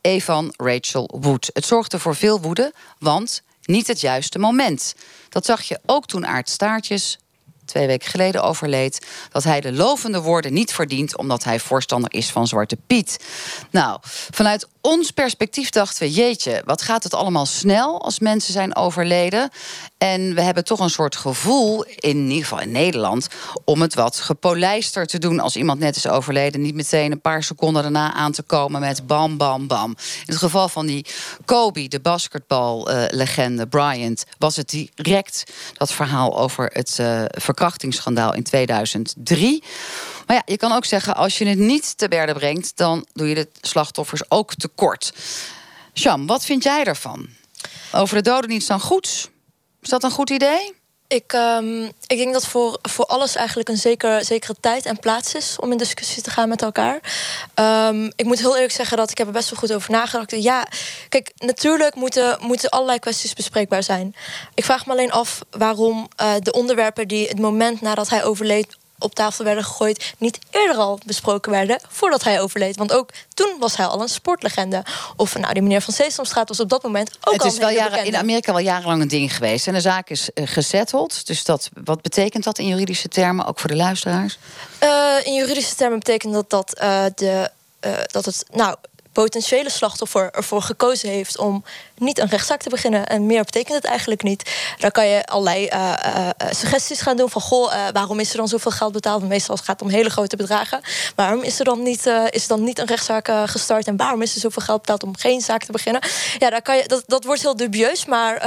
Speaker 11: Evan Rachel Wood. Het zorgde voor veel woede, want niet het juiste moment. Dat zag je ook toen Aard Staartjes twee weken geleden overleed, dat hij de lovende woorden niet verdient omdat hij voorstander is van Zwarte Piet. Nou, vanuit ons perspectief dachten we: jeetje, wat gaat het allemaal snel als mensen zijn overleden? En we hebben toch een soort gevoel, in ieder geval in Nederland, om het wat gepolijster te doen als iemand net is overleden. Niet meteen een paar seconden daarna aan te komen met bam, bam, bam. In het geval van die Kobe, de basketballegende Bryant, was het direct dat verhaal over het uh, verkrachtingsschandaal in 2003. Maar ja, je kan ook zeggen, als je het niet te berde brengt, dan doe je de slachtoffers ook tekort. Sham, wat vind jij daarvan? Over de doden niets dan goeds. Is dat een goed idee?
Speaker 12: Ik, um, ik denk dat voor, voor alles eigenlijk een zeker, zekere tijd en plaats is om in discussie te gaan met elkaar. Um, ik moet heel eerlijk zeggen dat ik heb er best wel goed over nagedacht. Ja, kijk, natuurlijk moeten, moeten allerlei kwesties bespreekbaar zijn. Ik vraag me alleen af waarom uh, de onderwerpen die het moment nadat hij overleed op tafel werden gegooid, niet eerder al besproken werden voordat hij overleed. Want ook toen was hij al een sportlegende. Of nou, die meneer van Sesamstraat was op dat moment ook
Speaker 11: het
Speaker 12: al
Speaker 11: is wel jaren, in. Amerika wel jarenlang een ding geweest. En de zaak is uh, gezetteld. Dus dat, wat betekent dat in juridische termen, ook voor de luisteraars?
Speaker 12: Uh, in juridische termen betekent dat dat, uh, de, dat het nou, potentiële slachtoffer ervoor gekozen heeft om niet een rechtszaak te beginnen. En meer betekent het eigenlijk niet. Daar kan je allerlei suggesties gaan doen van goh, waarom is er dan zoveel geld betaald? Meestal gaat het om hele grote bedragen. Waarom is er dan niet, is dan niet een rechtszaak gestart? En waarom is er zoveel geld betaald om geen zaak te beginnen? Ja, daar kan je, dat, dat wordt heel dubieus, maar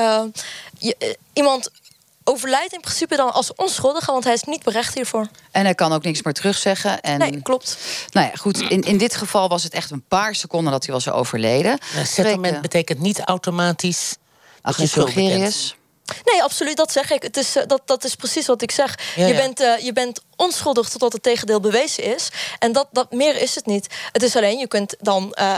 Speaker 12: iemand overlijdt in principe dan als onschuldige, want hij is niet berecht hiervoor.
Speaker 11: En hij kan ook niks meer terugzeggen. En...
Speaker 12: Nee, klopt.
Speaker 11: Nou ja, goed. In, in dit geval was het echt een paar seconden dat hij was overleden.
Speaker 15: Een settlement betekent niet automatisch.
Speaker 11: Agnes Jongerius.
Speaker 12: Nee, absoluut, dat zeg ik. Het is, dat, dat is precies wat ik zeg. Ja, ja. Je, bent, uh, je bent onschuldig totdat het tegendeel bewezen is. En dat, dat meer is het niet. Het is alleen, je kunt dan uh,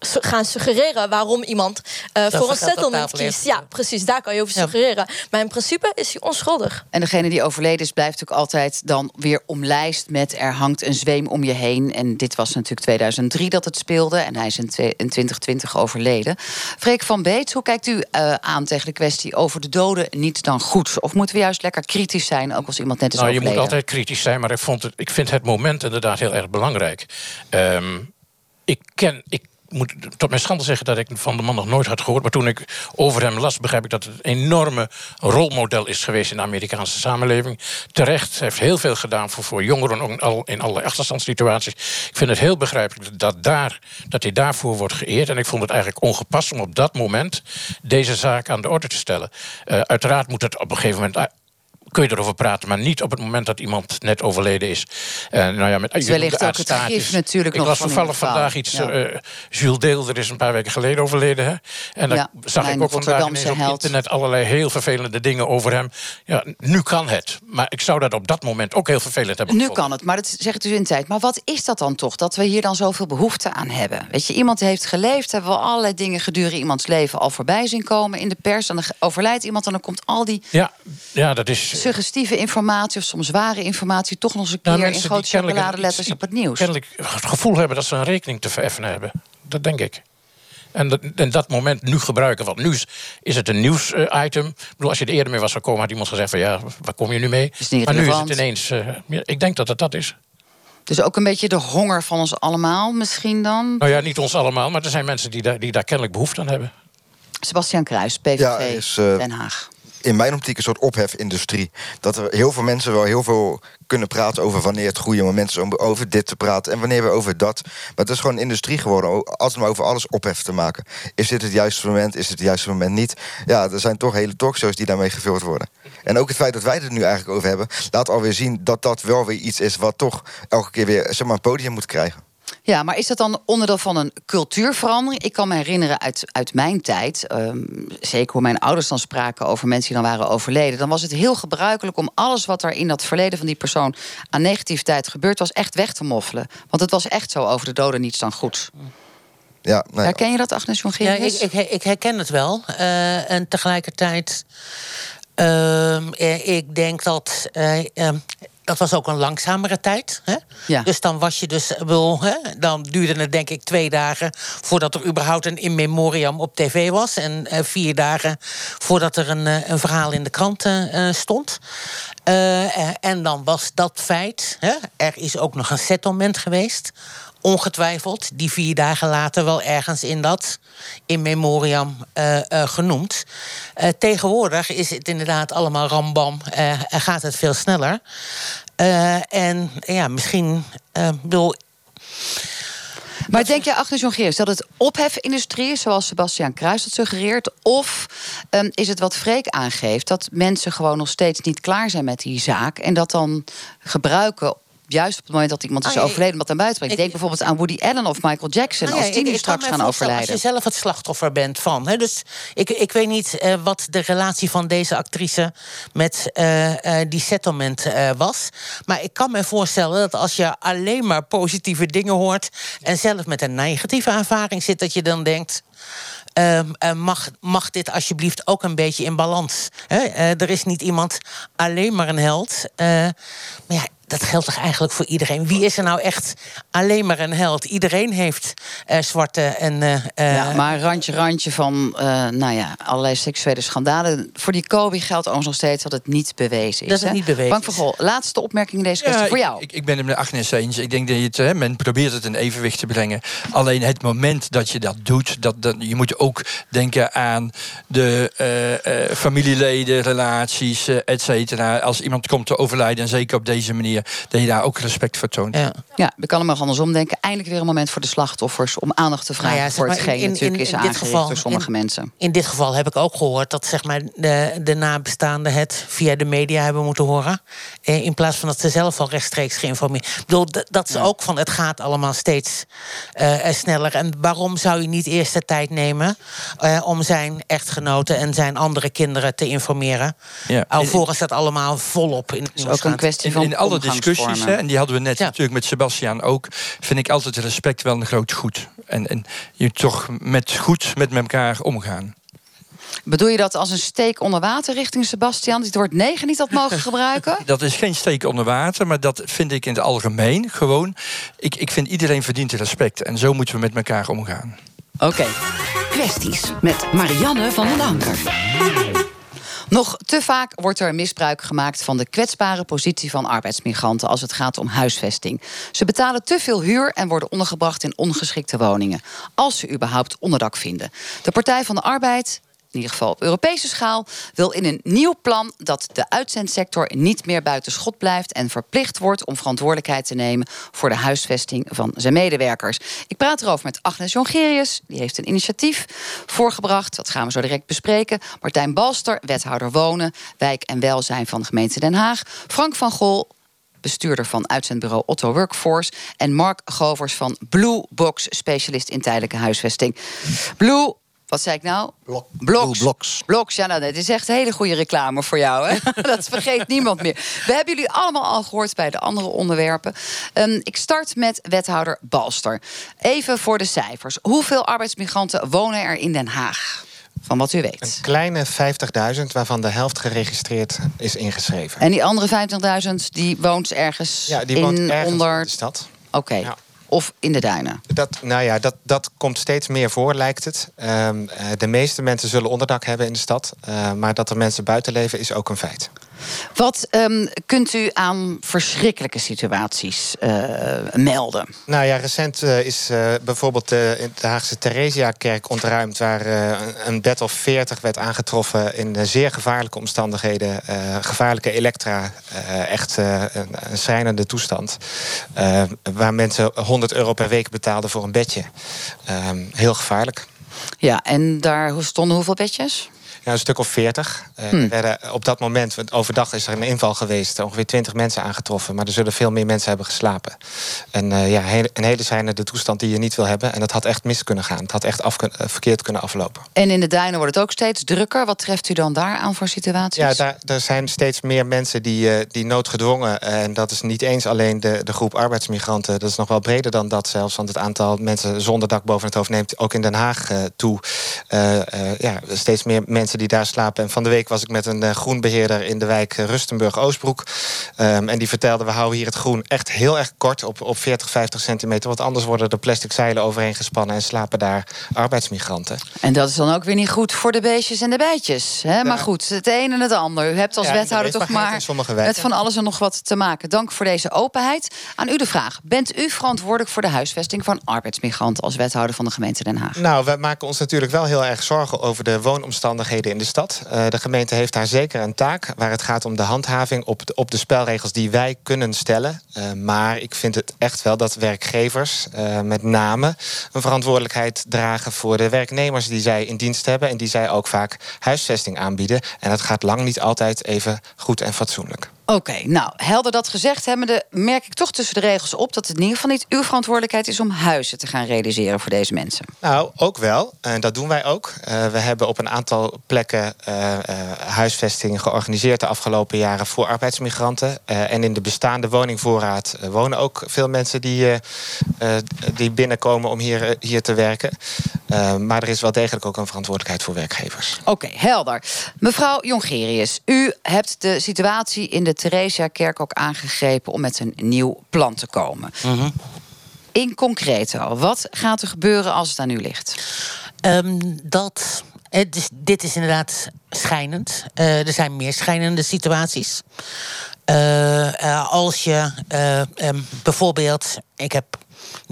Speaker 12: gaan suggereren waarom iemand uh, voor een settlement kiest. Ja, precies, daar kan je over suggereren. Ja. Maar in principe is hij onschuldig.
Speaker 11: En degene die overleden is, blijft natuurlijk altijd dan weer omlijst met er hangt een zweem om je heen. En dit was natuurlijk 2003 dat het speelde. En hij is in, in 2020 overleden. Freek van Beet, hoe kijkt u uh, aan tegen de kwestie over de doden niet dan goed? Of moeten we juist lekker kritisch zijn, ook als iemand net is
Speaker 13: nou,
Speaker 11: overleden?
Speaker 13: Je moet altijd kritisch zijn, maar ik, vond het, ik vind het moment inderdaad heel erg belangrijk. Um, ik ken. Ik moet tot mijn schande zeggen dat ik van de man nog nooit had gehoord. Maar toen ik over hem las, begrijp ik dat het een enorme rolmodel is geweest in de Amerikaanse samenleving. Terecht, heeft heel veel gedaan voor, voor jongeren ook al in allerlei achterstandssituaties. Ik vind het heel begrijpelijk dat, daar, dat hij daarvoor wordt geëerd. En ik vond het eigenlijk ongepast om op dat moment deze zaak aan de orde te stellen. Uh, uiteraard moet het op een gegeven moment kun je erover praten, maar niet op het moment dat iemand net overleden is.
Speaker 11: Uh, nou ja, met, wellicht ook het gif natuurlijk
Speaker 13: ik
Speaker 11: nog
Speaker 13: was toevallig vandaag iets. Ja. Uh, Jules Deelder is een paar weken geleden overleden. Hè? En dan ja, zag ik ook vandaag ineens op internet allerlei heel vervelende dingen over hem. Ja, nu kan het. Maar ik zou dat op dat moment ook heel vervelend hebben
Speaker 11: Nu
Speaker 13: gevonden.
Speaker 11: kan het, maar dat zegt dus in tijd. Maar wat is dat dan toch, dat we hier dan zoveel behoefte aan hebben? Weet je, iemand heeft geleefd, hebben we allerlei dingen gedurende iemands leven al voorbij zien komen in de pers. En dan overlijdt iemand en dan komt al die
Speaker 13: ja, ja, dat is,
Speaker 11: suggestieve informatie of soms ware informatie toch nog eens een keer nou, in grote chocoladeletters op het nieuws.
Speaker 13: Kennelijk het gevoel hebben dat ze een rekening te vereffenen hebben. Dat denk ik. En dat, en dat moment nu gebruiken. Want nu is, het een nieuwsitem. Ik bedoel, als je er eerder mee was gekomen, had iemand gezegd van ja, waar kom je nu mee?
Speaker 11: Is niet
Speaker 13: maar nu is het ineens. Uh, ik denk dat het dat is.
Speaker 11: Dus ook een beetje de honger van ons allemaal misschien dan?
Speaker 13: Nou ja, niet ons allemaal, maar er zijn mensen die daar, die daar kennelijk behoefte aan hebben.
Speaker 11: Sebastian Kruis, PVV,
Speaker 7: ja, is, uh,
Speaker 11: Den Haag
Speaker 7: in mijn optiek een soort ophefindustrie. Dat er heel veel mensen wel heel veel kunnen praten over wanneer het goede moment is om over dit te praten en wanneer we over dat. Maar het is gewoon een industrie geworden, altijd maar over alles ophef te maken. Is dit het juiste moment? Is het het juiste moment niet? Ja, er zijn toch hele talkshows die daarmee gevuld worden. En ook het feit dat wij het nu eigenlijk over hebben, laat alweer zien dat dat wel weer iets is wat toch elke keer weer zeg maar, een podium moet krijgen.
Speaker 11: Ja, maar is dat dan onderdeel van een cultuurverandering? Ik kan me herinneren uit, uit mijn tijd, um, zeker hoe mijn ouders dan spraken over mensen die dan waren overleden, dan was het heel gebruikelijk om alles wat er in dat verleden van die persoon aan negativiteit gebeurd was, echt weg te moffelen. Want het was echt zo over de doden niets dan goed.
Speaker 7: Ja, nee.
Speaker 11: Herken je dat, Agnes
Speaker 15: Ja,
Speaker 11: Jongerius?
Speaker 15: ik, ik, ik herken het wel. Uh, en tegelijkertijd, uh, ik denk dat. Uh, dat was ook een langzamere tijd. Hè?
Speaker 11: Ja.
Speaker 15: Dus dan was je dus. Wel, hè? Dan duurde het denk ik twee dagen voordat er überhaupt een in memoriam op tv was. En uh, vier dagen voordat er een, uh, een verhaal in de krant stond. en dan was dat feit. Hè? Er is ook nog een settlement geweest. Ongetwijfeld, die vier dagen later wel ergens in dat in memoriam uh, uh, genoemd. Uh, tegenwoordig is het inderdaad allemaal rambam en gaat het veel sneller. en ja, misschien wil.
Speaker 11: Maar denk je, Agnes Jongerius, dat het ophefindustrie is, zoals Sebastian Kruis dat suggereert? Of um, is het wat Freek aangeeft, dat mensen gewoon nog steeds niet klaar zijn met die zaak en dat dan gebruiken juist op het moment dat iemand is
Speaker 15: Ah,
Speaker 11: overleden, wat naar buiten brengt. Ik denk bijvoorbeeld aan Woody Allen of Michael Jackson,
Speaker 15: Nou
Speaker 11: als die
Speaker 15: ik-
Speaker 11: nu
Speaker 15: ik kan
Speaker 11: straks gaan overlijden.
Speaker 15: Als je zelf het slachtoffer bent van. Hè, dus ik, ik weet niet eh, wat de relatie van deze actrice met eh, eh, die settlement was. Maar ik kan me voorstellen dat als je alleen maar positieve dingen hoort. en zelf met een negatieve ervaring zit, dat je dan denkt. ehm, eh, mag, mag dit alsjeblieft ook een beetje in balans? Hè? Er is niet iemand alleen maar een held. Maar ja, dat geldt toch eigenlijk voor iedereen? Wie is er nou echt alleen maar een held? Iedereen heeft eh, zwarte en. eh, eh,
Speaker 11: ja, maar randje, randje van eh, nou ja, allerlei seksuele schandalen. Voor die Kobe geldt overigens nog steeds dat het niet bewezen is.
Speaker 15: Dat het
Speaker 11: hè?
Speaker 15: niet bewezen
Speaker 11: Bank van Gol, laatste opmerking in deze kwestie
Speaker 16: Ja,
Speaker 11: voor jou.
Speaker 16: Ik, ik ben het met Agnes eens. Ik denk dat je het, hè, men probeert het in evenwicht te brengen. Alleen het moment dat je dat doet, dat, dat, je moet ook denken aan de eh, eh, familieleden, relaties, et cetera. Als iemand komt te overlijden, en zeker op deze manier, dat je daar ook respect voor toont.
Speaker 15: Ja.
Speaker 11: Ja, we kunnen hem ook andersom denken. Eindelijk weer een moment voor de slachtoffers om aandacht te vragen
Speaker 15: Nou ja, zeg
Speaker 11: voor
Speaker 15: maar,
Speaker 11: hetgeen
Speaker 15: in- in-
Speaker 11: natuurlijk is
Speaker 15: in dit
Speaker 11: aangericht
Speaker 15: geval-
Speaker 11: door sommige
Speaker 15: in-
Speaker 11: mensen.
Speaker 15: In dit geval heb ik ook gehoord dat zeg maar, de, de nabestaanden het via de media hebben moeten horen. Eh, in plaats van dat ze zelf al rechtstreeks geïnformeerd. Ik bedoel, dat is ook van het gaat allemaal steeds eh, eh, sneller. En waarom zou je niet eerst de tijd nemen eh, om zijn echtgenoten en zijn andere kinderen te informeren?
Speaker 16: Ja.
Speaker 15: Alvorens dat allemaal volop in het nieuws gaat.
Speaker 16: in, in alle discussies, hè, en die hadden we net natuurlijk met Sebastiaan ook, vind ik altijd respect wel een groot goed. En, en je toch met goed met elkaar omgaan.
Speaker 11: Bedoel je dat als een steek onder water richting Sebastian? Die het woord negen niet had mogen *laughs* gebruiken?
Speaker 16: Dat is geen steek onder water, maar dat vind ik in het algemeen gewoon. Ik, ik vind iedereen verdient respect en zo moeten we met elkaar omgaan.
Speaker 11: Oké.
Speaker 8: Kwesties met Marianne van den Anker.
Speaker 11: Nog te vaak wordt er misbruik gemaakt van de kwetsbare positie van arbeidsmigranten als het gaat om huisvesting. Ze betalen te veel huur en worden ondergebracht in ongeschikte woningen. Als ze überhaupt onderdak vinden. De Partij van de Arbeid. In ieder geval op Europese schaal, wil in een nieuw plan dat de uitzendsector niet meer buiten schot blijft en verplicht wordt om verantwoordelijkheid te nemen voor de huisvesting van zijn medewerkers. Ik praat erover met Agnes Jongerius, die heeft een initiatief voorgebracht. Dat gaan we zo direct bespreken. Martijn Balster, wethouder wonen, wijk en welzijn van de gemeente Den Haag. Frank van Gol, bestuurder van uitzendbureau Otto Workforce. En Mark Govers van Blue Box, specialist in tijdelijke huisvesting. Blue, wat zei ik nou? Blocks. Blocks. Blocks, ja, nou, dat is echt hele goede reclame voor jou. Hè? *laughs* dat vergeet niemand meer. We hebben jullie allemaal al gehoord bij de andere onderwerpen. Ehm, ik start met wethouder Balster. Even voor de cijfers. Hoeveel arbeidsmigranten wonen er in Den Haag? Van wat u weet.
Speaker 14: Een kleine 50.000, waarvan de helft geregistreerd is ingeschreven.
Speaker 11: En die andere 50.000 die woont ergens
Speaker 14: Ja, die
Speaker 11: in
Speaker 14: woont ergens
Speaker 11: onder.
Speaker 14: in de stad.
Speaker 11: Oké. Of in de duinen.
Speaker 14: Dat, nou ja, dat, dat komt steeds meer voor, lijkt het. Ehm, eh, de meeste mensen zullen onderdak hebben in de stad. eh, maar dat er mensen buiten leven is ook een feit.
Speaker 11: Wat ehm, kunt u aan verschrikkelijke situaties eh, melden?
Speaker 14: Nou ja, recent eh, is eh, bijvoorbeeld de, Haagse Theresiakerk ontruimd... waar een- bed of 40 werd aangetroffen in zeer gevaarlijke omstandigheden. gevaarlijke elektra, echt een, een schrijnende toestand. Waar mensen 100 euro per week betaalden voor een bedje. Ehm, heel gevaarlijk.
Speaker 11: Ja, en daar stonden hoeveel bedjes?
Speaker 14: Ja, een stuk of 40. Eh,
Speaker 11: Hmm.
Speaker 14: er werden op dat moment, want overdag is er een inval geweest, ongeveer 20 mensen aangetroffen. Maar er zullen veel meer mensen hebben geslapen. En eh, ja, een hele schrijnende toestand die je niet wil hebben. En dat had echt mis kunnen gaan. Het had echt af, eh, verkeerd kunnen aflopen.
Speaker 11: En in de duinen wordt het ook steeds drukker. Wat treft u dan daar aan voor situaties?
Speaker 14: Ja, daar, er zijn steeds meer mensen die, eh, die noodgedwongen. eh, En dat is niet eens alleen de, de groep arbeidsmigranten. Dat is nog wel breder dan dat zelfs. Want het aantal mensen zonder dak boven het hoofd neemt ook in Den Haag eh, toe. Eh, eh, ja, steeds meer mensen die daar slapen. En van de week was ik met een eh, groenbeheerder in de wijk eh, Rustenburg-Oostbroek. Ehm, en die vertelde, we houden hier het groen echt heel erg kort. Op, op 40, 50 centimeter. Want anders worden er plastic zeilen overheen gespannen. En slapen daar arbeidsmigranten.
Speaker 11: En dat is dan ook weer niet goed voor de beestjes en de bijtjes. Hè? Maar goed, het een en het ander. U hebt als
Speaker 14: Ja,
Speaker 11: wethouder toch maar met van alles en nog wat te maken. Dank voor deze openheid. Aan u de vraag. Bent u verantwoordelijk voor de huisvesting van arbeidsmigranten... als wethouder van de gemeente Den Haag?
Speaker 14: Nou, we maken ons natuurlijk wel heel erg zorgen over de woonomstandigheden in de stad. Eh, de gemeente heeft daar zeker een taak waar het gaat om de handhaving op de, op de spelregels die wij kunnen stellen. Eh, maar ik vind het echt wel dat werkgevers eh, met name een verantwoordelijkheid dragen voor de werknemers die zij in dienst hebben en die zij ook vaak huisvesting aanbieden. En dat gaat lang niet altijd even goed en fatsoenlijk.
Speaker 11: Oké, nou, helder dat gezegd hebbende... merk ik toch tussen de regels op dat het in ieder geval niet uw verantwoordelijkheid is... om huizen te gaan realiseren voor deze mensen.
Speaker 14: Nou, ook wel. En dat doen wij ook. Uh, we hebben op een aantal plekken uh, huisvesting georganiseerd... de afgelopen jaren voor arbeidsmigranten. en in de bestaande woningvoorraad wonen ook veel mensen... die, die binnenkomen om hier, hier te werken. Maar er is wel degelijk ook een verantwoordelijkheid voor werkgevers.
Speaker 11: Oké, helder. Mevrouw Jongerius, u hebt de situatie in de Theresia-kerk ook aangegrepen om met een nieuw plan te komen.
Speaker 15: Mhm.
Speaker 11: In concreto, wat gaat er gebeuren als het aan u ligt?
Speaker 15: Um, dat. Het is, dit is inderdaad schijnend. Uh, er zijn meer schijnende situaties. Uh, uh, als je um, bijvoorbeeld. Ik heb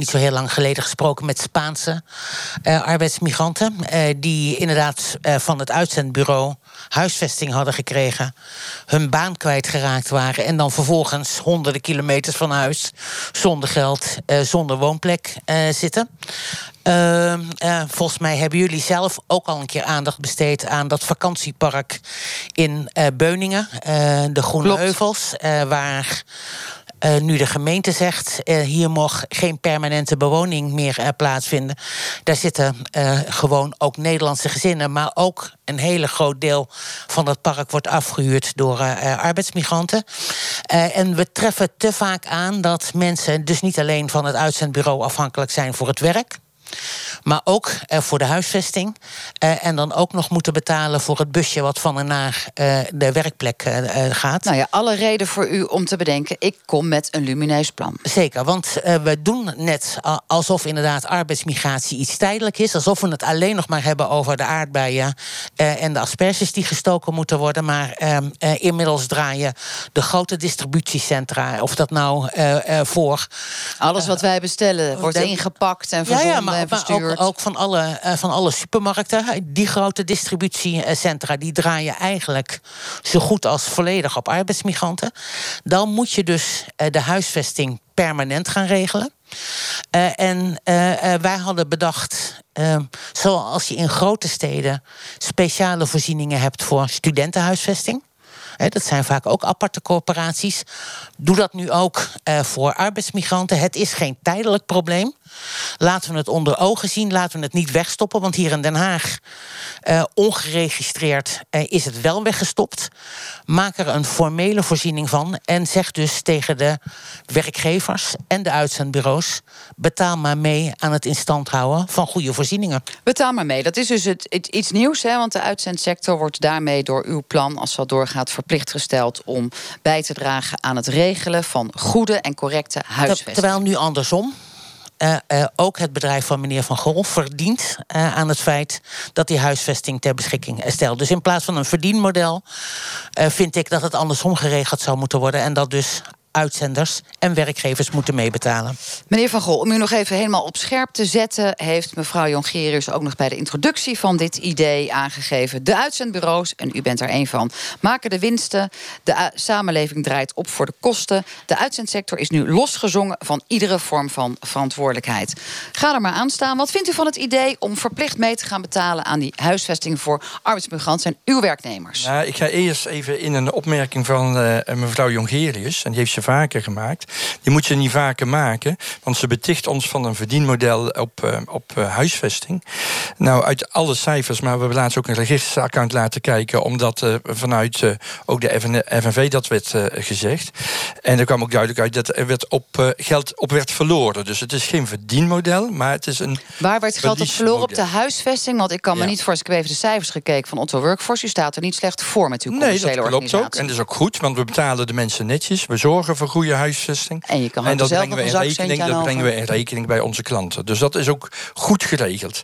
Speaker 15: niet zo heel lang geleden gesproken met Spaanse uh, arbeidsmigranten. Uh, die inderdaad uh, van het uitzendbureau huisvesting hadden gekregen. Hun baan kwijtgeraakt waren. En dan vervolgens honderden kilometers van huis. zonder geld, zonder woonplek zitten. volgens mij hebben jullie zelf ook al een keer aandacht besteed aan dat vakantiepark in Beuningen, de Groene Klopt. Heuvels, waar uh, nu de gemeente zegt, uh, hier mag geen permanente bewoning meer uh, plaatsvinden. Daar zitten gewoon ook Nederlandse gezinnen, maar ook een hele groot deel van dat park wordt afgehuurd door arbeidsmigranten. en we treffen te vaak aan dat mensen dus niet alleen van het uitzendbureau afhankelijk zijn voor het werk. Maar ook uh, voor de huisvesting. Uh, en dan ook nog moeten betalen voor het busje wat van en naar uh, de werkplek gaat.
Speaker 11: Nou ja, alle reden voor u om te bedenken: ik kom met een lumineus plan.
Speaker 15: Zeker, want we doen net alsof inderdaad arbeidsmigratie iets tijdelijk is. Alsof we het alleen nog maar hebben over de aardbeien en de asperges die gestoken moeten worden. Maar ehm, inmiddels draaien de grote distributiecentra, of dat nou voor.
Speaker 11: Alles wat wij bestellen wordt ingepakt en verzonden. Ja, ja, maar,
Speaker 15: maar ook, ook, van, alle, uh, van alle supermarkten. Die grote distributiecentra die draaien eigenlijk zo goed als volledig op arbeidsmigranten. Dan moet je dus uh, de huisvesting permanent gaan regelen. Uh, en wij hadden bedacht, zoals je in grote steden speciale voorzieningen hebt voor studentenhuisvesting dat zijn vaak ook aparte corporaties. Doe dat nu ook voor arbeidsmigranten. Het is geen tijdelijk probleem. Laten we het onder ogen zien. Laten we het niet wegstoppen. Want hier in Den Haag, uh, ongeregistreerd, uh, is het wel weggestopt. Maak er een formele voorziening van. En zeg dus tegen de werkgevers en de uitzendbureaus: betaal maar mee aan het instand houden van goede voorzieningen.
Speaker 11: Betaal maar mee. Dat is dus het, het, iets nieuws. Hè? Want de uitzendsector wordt daarmee door uw plan, als dat doorgaat, verplicht gesteld om bij te dragen aan het regelen van goede en correcte huisvesting.
Speaker 15: Terwijl nu andersom. Uh, uh, ook het bedrijf van meneer Van Gol verdient uh, aan het feit dat die huisvesting ter beschikking stelt. Dus in plaats van een verdienmodel vind ik dat het andersom geregeld zou moeten worden. En dat dus uitzenders en werkgevers moeten meebetalen.
Speaker 11: Meneer Van Gol, om u nog even helemaal op scherp te zetten... heeft mevrouw Jongerius ook nog bij de introductie van dit idee aangegeven. De uitzendbureaus, en u bent er één van, maken de winsten. De samenleving draait op voor de kosten. De uitzendsector is nu losgezongen van iedere vorm van verantwoordelijkheid. Ga er maar aan staan. Wat vindt u van het idee om verplicht mee te gaan betalen... aan die huisvesting voor arbeidsmigranten en uw werknemers?
Speaker 16: Nou, ik ga eerst even in een opmerking van uh, mevrouw Jongerius... en die heeft ze vaker gemaakt. Die moet je niet vaker maken, want ze beticht ons van een verdienmodel op, uh, op uh, huisvesting. Nou, uit alle cijfers, maar we hebben laatst ook een registeraccount laten kijken, omdat uh, vanuit ook de FNV dat werd gezegd. En er kwam ook duidelijk uit dat er werd op, geld op werd verloren. Dus het is geen verdienmodel, maar het is een.
Speaker 11: Waar werd geld op verloren? Op de huisvesting? Want ik kan me niet voor, ik heb even de cijfers gekeken van Otto Workforce. U staat er niet slecht voor met uw commerciële
Speaker 16: nee, dat klopt ook. En dat is ook goed, want we betalen de mensen netjes. We zorgen voor goede huisvesting.
Speaker 11: En, je kan
Speaker 16: en
Speaker 11: dat
Speaker 16: brengen we in
Speaker 11: rekening,
Speaker 16: dat brengen we in rekening bij onze klanten. Dus dat is ook goed geregeld.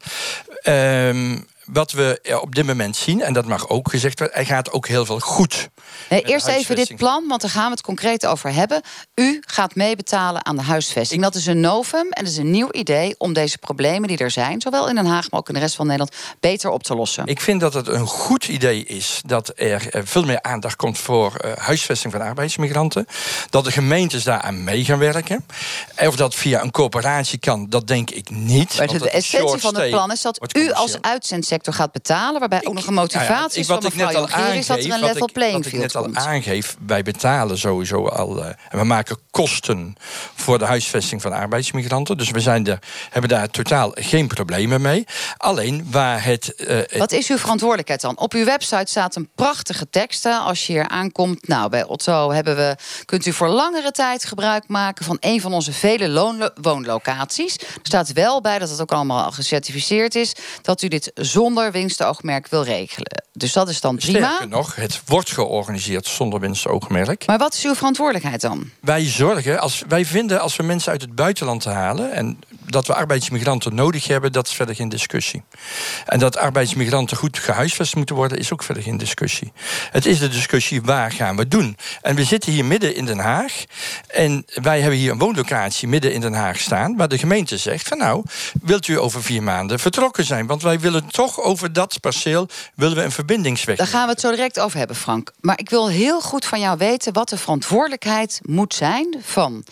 Speaker 16: Um, wat we op dit moment zien, en dat mag ook gezegd worden, er gaat ook heel veel goed.
Speaker 11: Nee, eerst even dit plan, want daar gaan we het concreet over hebben. U gaat meebetalen aan de huisvesting. Dat is een novum en dat is een nieuw idee om deze problemen die er zijn, zowel in Den Haag, maar ook in de rest van Nederland, beter op te lossen.
Speaker 16: Ik vind dat het een goed idee is dat er eh, veel meer aandacht komt voor uh, huisvesting van arbeidsmigranten. Dat de gemeentes daaraan mee gaan werken. Of dat via een coöperatie kan, dat denk ik niet.
Speaker 11: Maar de essentie van het plan is dat u als uitzendsector sector gaat betalen. Waarbij ook nog een motivatie
Speaker 16: Nou ja,
Speaker 11: is
Speaker 16: wat
Speaker 11: van mevrouw dat er een level
Speaker 16: ik-
Speaker 11: playing
Speaker 16: wat ik
Speaker 11: field
Speaker 16: net al aangeef, wij betalen sowieso al. en we maken kosten voor de huisvesting van arbeidsmigranten. Dus we zijn er, hebben daar totaal geen problemen mee. Alleen waar het. eh,
Speaker 11: Wat is uw verantwoordelijkheid dan? Op uw website staat een prachtige tekst. hè, Als je hier aankomt, nou, bij Otto hebben we, kunt u voor langere tijd gebruik maken van een van onze vele woonlocaties. Er staat wel bij dat het ook allemaal al gecertificeerd is, dat u dit zonder winstoogmerk wil regelen. Dus dat is dan prima.
Speaker 16: Sterker nog, het wordt georganiseerd zonder winstoogmerk.
Speaker 11: Maar wat is uw verantwoordelijkheid dan?
Speaker 16: Wij zorgen, als, wij vinden als we mensen uit het buitenland halen... en dat we arbeidsmigranten nodig hebben, dat is verder geen discussie. En dat arbeidsmigranten goed gehuisvest moeten worden, is ook verder geen discussie. Het is de discussie, waar gaan we doen? En we zitten hier midden in Den Haag. En wij hebben hier een woonlocatie midden in Den Haag staan... waar de gemeente zegt van nou, wilt u over vier maanden vertrokken zijn? Want wij willen toch over dat perceel willen we een verbindingsweg.
Speaker 11: Daar gaan we het zo direct over hebben, Frank. Maar ik wil heel goed van jou weten wat de verantwoordelijkheid moet zijn van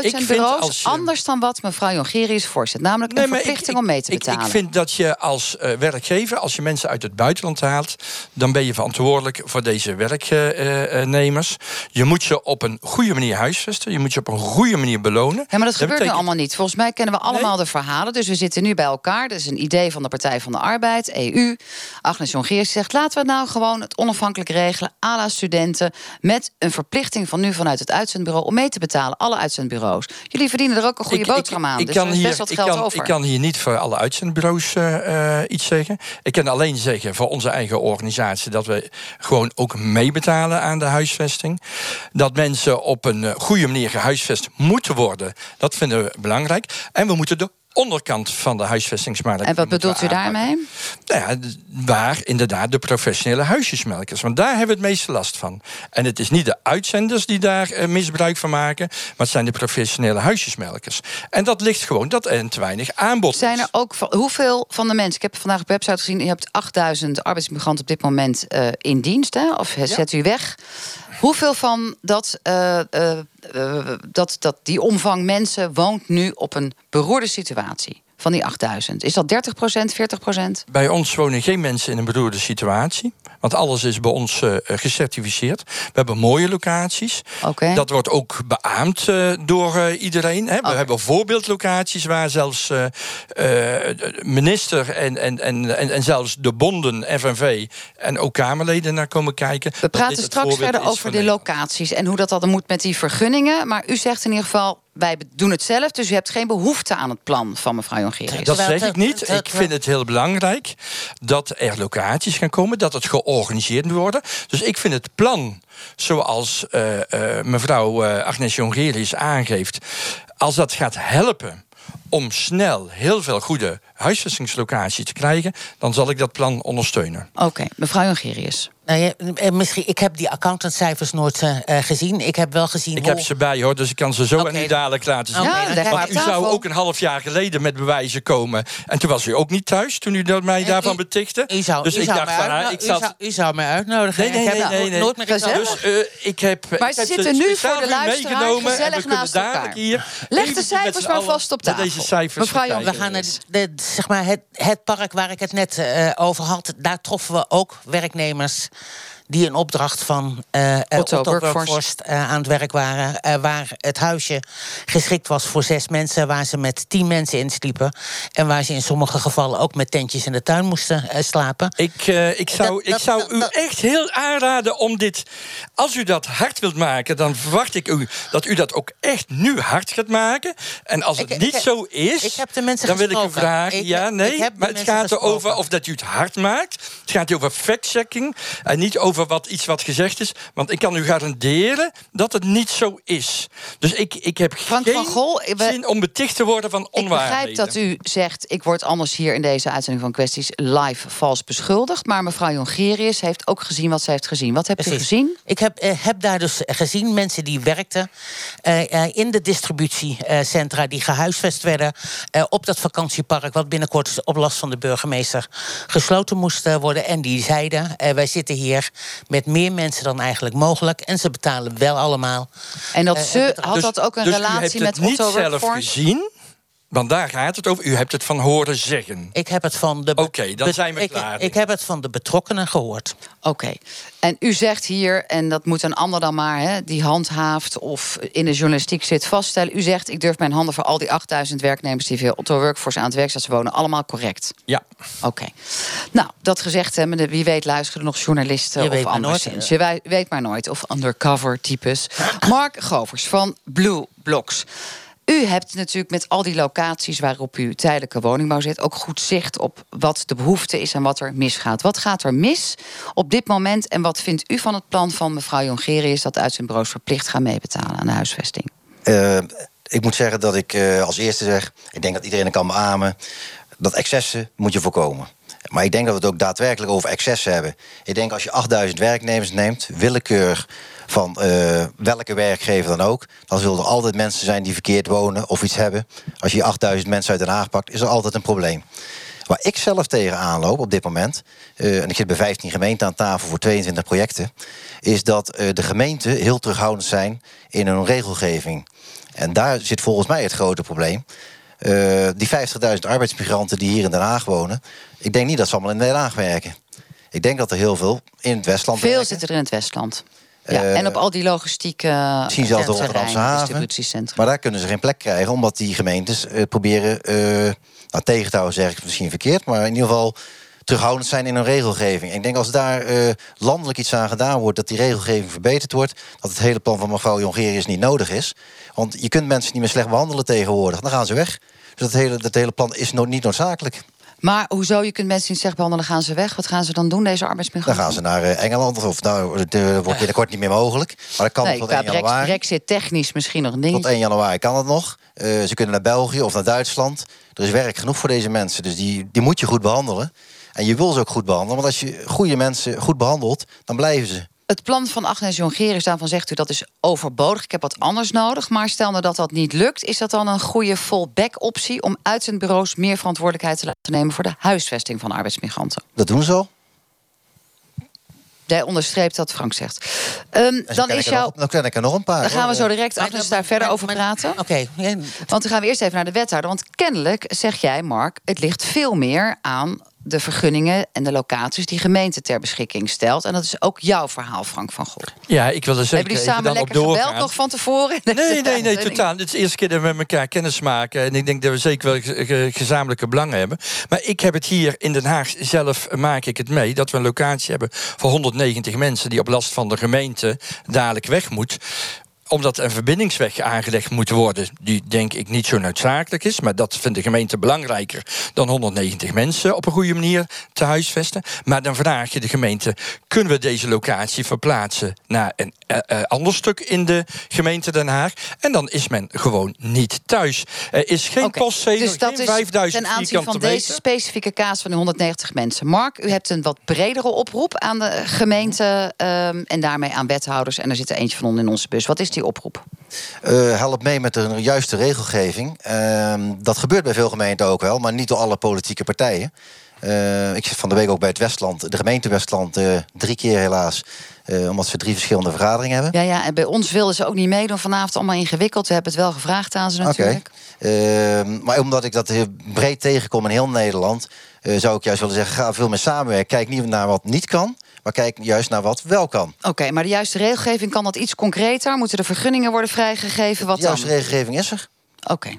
Speaker 16: je-
Speaker 11: Anders dan wat mevrouw Jongerius voorzet. Namelijk
Speaker 16: Nee,
Speaker 11: een
Speaker 16: ik-
Speaker 11: verplichting om mee te betalen.
Speaker 16: ik vind dat je als eh, werkgever, als je mensen uit het buitenland haalt, dan ben je verantwoordelijk voor deze werknemers. Je moet ze op een goede manier huisvesten. Je moet ze op een goede manier belonen.
Speaker 11: Ja, maar dat gebeurt nu allemaal niet. Volgens mij kennen we allemaal de verhalen. Dus we zitten nu bij elkaar. Dat is een idee van de Partij van de Arbeid, EU. Agnes Jongerius zegt, laten we nou gewoon het onafhankelijk regelen... à la studenten, met een verplichting van nu vanuit het uitzendbureau... om mee te betalen, alle uitzendbureaus. Jullie verdienen er ook een goede
Speaker 16: Ik- ik-
Speaker 11: boterham aan.
Speaker 16: Ik
Speaker 11: dus er
Speaker 16: kan,
Speaker 11: is
Speaker 16: hier,
Speaker 11: best wat
Speaker 16: ik,
Speaker 11: geld
Speaker 16: kan,
Speaker 11: over.
Speaker 16: ik kan hier niet voor alle uitzendbureaus eh, eh, iets zeggen. Ik kan alleen zeggen voor onze eigen organisatie dat we gewoon ook meebetalen aan de huisvesting. Dat mensen op een eh, goede manier gehuisvest moeten worden. Dat vinden we belangrijk. En we moeten de onderkant van de huisvestingsmarkt.
Speaker 11: En wat bedoelt u daarmee?
Speaker 16: nou ja, waar inderdaad de professionele huisjesmelkers. Want daar hebben we het meeste last van. En het is niet de uitzenders die daar eh, misbruik van maken... maar het zijn de professionele huisjesmelkers. En dat ligt gewoon dat er te weinig aanbod
Speaker 11: Zijn er ook van, hoeveel van de mensen? Ik heb vandaag op de website gezien. Je hebt 8000 arbeidsmigranten op dit moment eh, in dienst. Hè? Of zet u weg. Hoeveel van dat, eh, eh, eh, dat, dat, die omvang mensen woont nu op een beroerde situatie? Van die 8000. Is dat 30% 40%
Speaker 16: Bij ons wonen geen mensen in een beroerde situatie. Want alles is bij ons eh, gecertificeerd. We hebben mooie locaties. Dat wordt ook beaamd eh, door eh, iedereen. Hè. We hebben voorbeeldlocaties waar zelfs minister en, en, en, en, en zelfs de bonden, FNV en ook Kamerleden naar komen kijken.
Speaker 11: We praten straks verder over de locaties en hoe dat dan moet met die vergunningen. Maar u zegt in ieder geval, wij doen het zelf. Dus u hebt geen behoefte aan het plan van mevrouw Jongerius.
Speaker 16: Dat zeg ik niet. Ik vind het heel belangrijk dat er locaties gaan komen, dat het georganiseerd moet worden. Dus ik vind het plan, zoals eh, eh, mevrouw eh, Agnes Jongerius aangeeft, als dat gaat helpen om snel heel veel goede huisvestingslocaties te krijgen, dan zal ik dat plan ondersteunen.
Speaker 11: Oké, mevrouw Jongerius.
Speaker 15: Nou ja, eh, misschien, ik heb die accountantcijfers nooit eh, eh, gezien. Ik heb wel gezien
Speaker 16: Ik
Speaker 15: hoe...
Speaker 16: heb ze bij hoor, dus ik kan ze zo aan u dadelijk laten zien.
Speaker 15: Ja, maar
Speaker 16: Want
Speaker 15: op
Speaker 16: u zou ook een half jaar geleden met bewijzen komen. En toen was u ook niet thuis, toen u dat mij daarvan betichtte.
Speaker 15: U zou,
Speaker 16: dus
Speaker 15: u
Speaker 16: ik
Speaker 15: zou
Speaker 16: dacht
Speaker 15: mij
Speaker 16: van, ah, ik
Speaker 15: u
Speaker 16: zat...
Speaker 15: zou, u zou mij uitnodigen.
Speaker 16: Nee, nee,
Speaker 15: ik heb
Speaker 16: nee, nee, nee.
Speaker 15: nooit meer iets
Speaker 16: Dus eh, ik heb,
Speaker 11: Maar
Speaker 16: ik
Speaker 11: ze
Speaker 16: heb
Speaker 11: zitten nu voor de luisteraar
Speaker 16: meegenomen en
Speaker 11: gezellig naast
Speaker 16: dadelijk
Speaker 11: elkaar.
Speaker 16: Hier
Speaker 11: Leg de cijfers maar vast op tafel.
Speaker 16: Deze cijfers
Speaker 11: Mevrouw
Speaker 15: We gaan naar de, zeg maar het, het park waar ik het net eh, over had. Daar troffen we ook werknemers die in opdracht van eh, eh,
Speaker 11: Otto
Speaker 15: Otto,
Speaker 11: Workforce.
Speaker 15: Eh, aan het werk waren. eh, waar het huisje geschikt was voor zes mensen. Waar ze met tien mensen in sliepen. En waar ze in sommige gevallen ook met tentjes in de tuin moesten eh, slapen.
Speaker 16: Ik, eh, ik zou,
Speaker 15: Dat-
Speaker 16: ik
Speaker 15: dat-
Speaker 16: zou u echt heel aanraden om dit. Als u dat hard wilt maken, dan verwacht ik u dat u dat ook echt nu hard gaat maken. En als het
Speaker 15: Ik-
Speaker 16: niet
Speaker 15: ik-
Speaker 16: zo is,
Speaker 15: ik heb de mensen
Speaker 16: dan wil ik u vragen.
Speaker 15: Ik-
Speaker 16: ja,
Speaker 15: ik
Speaker 16: nee, maar het gaat erover of dat u het hard maakt. Het gaat over fact-checking en niet over wat, iets wat gezegd is. Want ik kan u garanderen dat het niet zo is. Dus ik, ik heb
Speaker 11: Frank
Speaker 16: geen
Speaker 11: van Gol, we-
Speaker 16: zin om beticht te worden van
Speaker 11: Ik
Speaker 16: onwaarheden.
Speaker 11: begrijp dat u zegt, ik word anders hier in deze uitzending van kwesties live vals beschuldigd. Maar mevrouw Jongerius heeft ook gezien wat ze heeft gezien. Wat hebt u gezien?
Speaker 15: Ik heb, eh, heb daar dus gezien mensen die werkten eh, eh, in de distributiecentra, die gehuisvest werden eh, op dat vakantiepark, wat binnenkort op last van de burgemeester gesloten moest worden. En die zeiden: wij zitten hier met meer mensen dan eigenlijk mogelijk. En ze betalen wel allemaal.
Speaker 11: En dat
Speaker 15: Eh,
Speaker 11: ze, had dat ook een
Speaker 16: dus u
Speaker 11: relatie
Speaker 16: hebt
Speaker 11: met
Speaker 16: het niet zelf gezien. Want daar gaat het over. U hebt het van horen zeggen.
Speaker 15: Ik heb het van de.
Speaker 16: Oké, dan zijn we
Speaker 15: ik,
Speaker 16: klaar.
Speaker 15: Ik heb het van de betrokkenen gehoord.
Speaker 11: Oké. En u zegt hier, en dat moet een ander dan maar, hè, die handhaaft of in de journalistiek zit vaststellen. U zegt, ik durf mijn handen voor al die 8000 werknemers die via Otto Workforce aan het werk zijn wonen, allemaal correct.
Speaker 16: Ja.
Speaker 11: Oké. Nou, dat gezegd hebbende, wie weet luisteren er nog journalisten
Speaker 15: Je
Speaker 11: of
Speaker 15: weet maar
Speaker 11: anderszins.
Speaker 15: nooit.
Speaker 11: Je weet maar nooit. Of undercover types. Mark Govers van Blue Blocks. U hebt natuurlijk met al die locaties waarop u tijdelijke woningbouw zet... ook goed zicht op wat de behoefte is en wat er misgaat. Wat gaat er mis op dit moment? En wat vindt u van het plan van mevrouw Jongerius... dat uitzendbureaus verplicht gaan meebetalen aan de huisvesting?
Speaker 17: Eh, ik moet zeggen dat ik eh, als eerste zeg... ik denk dat iedereen kan beamen... dat excessen moet je voorkomen. Maar ik denk dat we het ook daadwerkelijk over excessen hebben. Ik denk als je 8000 werknemers neemt... willekeur van eh, welke werkgever dan ook... dan zullen er altijd mensen zijn die verkeerd wonen of iets hebben. Als je 8000 mensen uit Den Haag pakt, is er altijd een probleem. Waar ik zelf tegenaan loop op dit moment... eh, en ik zit bij 15 gemeenten aan tafel voor 22 projecten... is dat eh, de gemeenten heel terughoudend zijn in hun regelgeving. En daar zit volgens mij het grote probleem. Die 50.000 arbeidsmigranten die hier in Den Haag wonen... ik denk niet dat ze allemaal in Den Haag werken. Ik denk dat er heel veel in het Westland
Speaker 11: Veel
Speaker 17: werken.
Speaker 11: zitten er in het Westland. Ja,
Speaker 17: Eh,
Speaker 11: en op al die logistieke
Speaker 17: Misschien zelfs de Rotterdamse haven.
Speaker 11: distributiecentra.
Speaker 17: Maar daar kunnen ze geen plek krijgen, omdat die gemeentes eh, proberen eh, nou, tegen te houden, zeg ik misschien verkeerd, maar in ieder geval terughoudend zijn in hun regelgeving. En ik denk als daar eh, landelijk iets aan gedaan wordt, dat die regelgeving verbeterd wordt, dat het hele plan van mevrouw Jongerius niet nodig is. Want je kunt mensen niet meer slecht behandelen tegenwoordig, dan gaan ze weg. Dus dat hele, dat hele plan is no- niet noodzakelijk.
Speaker 11: Maar hoezo, je kunt mensen niet slecht behandelen, gaan ze weg? Wat gaan ze dan doen, deze
Speaker 17: Dan
Speaker 11: arbeidsmigranten?
Speaker 17: gaan ze naar eh, Engeland, of nou, eh, wordt binnenkort niet meer mogelijk. Maar dat kan
Speaker 11: nee,
Speaker 17: tot
Speaker 11: qua
Speaker 17: 1 januari.
Speaker 11: brexit technisch misschien nog een
Speaker 17: Tot
Speaker 11: dingetje.
Speaker 17: 1 januari kan het nog. Eh, ze kunnen naar België of naar Duitsland. Er is werk genoeg voor deze mensen. Dus die, die moet je goed behandelen. En je wil ze ook goed behandelen. Want als je goede mensen goed behandelt, dan blijven ze.
Speaker 11: Het plan van Agnes Jongerius, daarvan zegt u dat is overbodig. Ik heb wat anders nodig. Maar stel nou dat dat niet lukt, is dat dan een goede fallback optie om uitzendbureaus meer verantwoordelijkheid te laten nemen voor de huisvesting van arbeidsmigranten?
Speaker 17: Dat doen ze al.
Speaker 11: Jij onderstreept dat Frank zegt. Ehm, dan is
Speaker 17: ik er
Speaker 11: jouw.
Speaker 17: nog- Dan ken ik er nog een paar.
Speaker 11: Dan gaan we zo direct, Agnes, daar verder over praten.
Speaker 15: Oké.
Speaker 11: Want dan gaan we eerst even naar de wethouder. Want kennelijk, zeg jij, Mark, het ligt veel meer aan de vergunningen en de locaties die gemeente ter beschikking stelt. En dat is ook jouw verhaal, Frank van Gogh.
Speaker 16: Ja, ik wil er zeker
Speaker 11: Hebben jullie
Speaker 16: even
Speaker 11: samen lekker gebeld nog van tevoren?
Speaker 16: Nee, nee, nee, totaal. Het is de eerste keer dat we met elkaar kennis maken. En ik denk dat we zeker wel ge- ge- gezamenlijke belangen hebben. Maar ik heb het hier in Den Haag zelf, maak ik het mee... dat we een locatie hebben voor 190 mensen... die op last van de gemeente dadelijk weg moet omdat een verbindingsweg aangelegd moet worden, die denk ik niet zo noodzakelijk is, maar dat vindt de gemeente belangrijker dan 190 mensen op een goede manier te huisvesten. Maar dan vraag je de gemeente: kunnen we deze locatie verplaatsen naar een eh, eh, ander stuk in de gemeente Den Haag? En dan is men gewoon niet thuis. Er is geen postzegel,
Speaker 11: dus dat
Speaker 16: geen
Speaker 11: is
Speaker 16: 5000
Speaker 11: ten aanzien van
Speaker 16: meter.
Speaker 11: deze specifieke kaas van de 190 mensen. Mark, u hebt een wat bredere oproep aan de gemeente ehm, en daarmee aan wethouders. En er zit er eentje van onder in onze bus. Wat is die oproep?
Speaker 17: Eh, help mee met de juiste regelgeving. Ehm, dat gebeurt bij veel gemeenten ook wel, maar niet door alle politieke partijen. Eh, ik zit van de week ook bij het Westland, de gemeente Westland, eh, drie keer helaas. omdat ze drie verschillende vergaderingen hebben.
Speaker 11: Ja, ja, en bij ons wilden ze ook niet meedoen. Vanavond allemaal ingewikkeld. We hebben het wel gevraagd aan ze natuurlijk.
Speaker 17: Ehm, maar omdat ik dat heel breed tegenkom in heel Nederland, zou ik juist willen zeggen: ga veel meer samenwerken. Kijk niet naar wat niet kan, maar kijk juist naar wat wel kan.
Speaker 11: Oké, maar de juiste regelgeving kan dat iets concreter? Moeten de vergunningen worden vrijgegeven? Wat
Speaker 17: De juiste
Speaker 11: dan?
Speaker 17: regelgeving is er.
Speaker 11: Oké.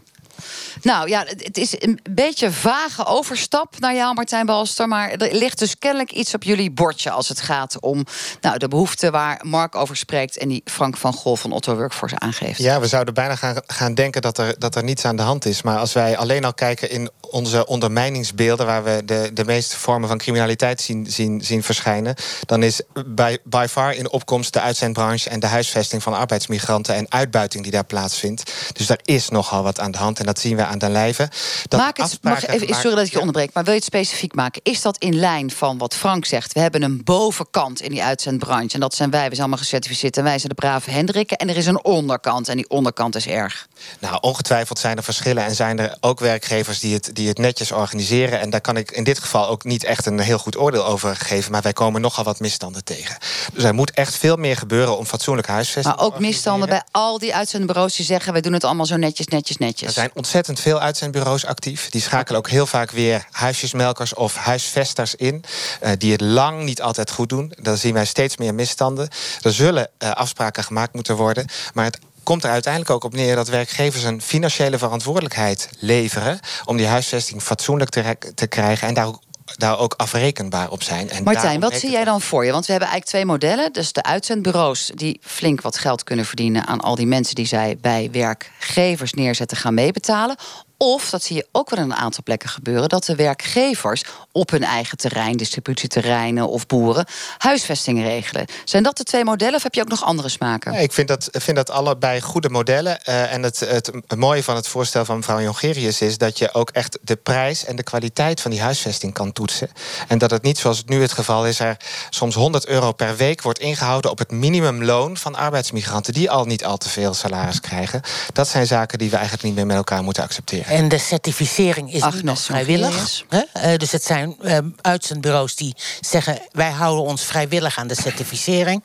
Speaker 11: Nou ja, het het is een beetje vage overstap naar jou, Martijn Balster. Maar er ligt dus kennelijk iets op jullie bordje als het gaat om nou, de behoeften waar Mark over spreekt en die Frank van Gol van Otto Workforce aangeeft.
Speaker 14: Ja, we zouden bijna gaan, gaan denken dat er, dat er niets aan de hand is. Maar als wij alleen al kijken in onze ondermijningsbeelden... waar we de, de meeste vormen van criminaliteit zien, zien, zien verschijnen... dan is by, by far in opkomst de uitzendbranche... en de huisvesting van arbeidsmigranten... en uitbuiting die daar plaatsvindt. Dus daar is nogal wat aan de hand. En dat zien we aan de lijve. Dat
Speaker 11: Maak het, mag even,
Speaker 14: gemaakt-
Speaker 11: sorry dat ik je
Speaker 14: Ja.
Speaker 11: onderbreek, maar wil je het specifiek maken? Is dat in lijn van wat Frank zegt? We hebben een bovenkant in die uitzendbranche. En dat zijn wij, we zijn allemaal gecertificeerd. En wij zijn de brave Hendrikken. En er is een onderkant. En die onderkant is erg.
Speaker 14: Nou, ongetwijfeld zijn er verschillen en zijn er ook werkgevers die het, die die het netjes organiseren. En daar kan ik in dit geval ook niet echt een heel goed oordeel over geven. Maar wij komen nogal wat misstanden tegen. Dus er moet echt veel meer gebeuren om fatsoenlijke huisvesting
Speaker 11: Maar ook misstanden bij al die uitzendbureaus die zeggen... wij doen het allemaal zo netjes, netjes, netjes.
Speaker 14: Er zijn ontzettend veel uitzendbureaus actief. Die schakelen ook heel vaak weer huisjesmelkers of huisvesters in. eh, die het lang niet altijd goed doen. Dan zien wij steeds meer misstanden. Er zullen eh, afspraken gemaakt moeten worden. Maar het komt er uiteindelijk ook op neer dat werkgevers een financiële verantwoordelijkheid leveren. om die huisvesting fatsoenlijk te, te krijgen. en daar ook, daar ook afrekenbaar op zijn. En
Speaker 11: Martijn, wat zie jij dan voor je? Want we hebben eigenlijk twee modellen. Dus de uitzendbureaus die flink wat geld kunnen verdienen... aan al die mensen die zij bij werkgevers neerzetten gaan meebetalen. Of, dat zie je ook wel in een aantal plekken gebeuren... dat de werkgevers op hun eigen terrein, distributieterreinen of boeren... huisvesting regelen. Zijn dat de twee modellen of heb je ook nog andere smaken?
Speaker 14: Ik vind dat, vind dat allebei goede modellen. Eh, en het, het, het mooie van het voorstel van mevrouw Jongerius is dat je ook echt de prijs en de kwaliteit van die huisvesting kan toetsen. En dat het niet zoals het nu het geval is, er soms 100 euro per week wordt ingehouden op het minimumloon van arbeidsmigranten die al niet al te veel salaris krijgen. Dat zijn zaken die we eigenlijk niet meer met elkaar moeten accepteren.
Speaker 15: En de certificering is
Speaker 11: Agnes
Speaker 15: niet nog vrijwillig. Hè? Eh, dus het zijn eh, uitzendbureaus die zeggen... wij houden ons vrijwillig aan de certificering.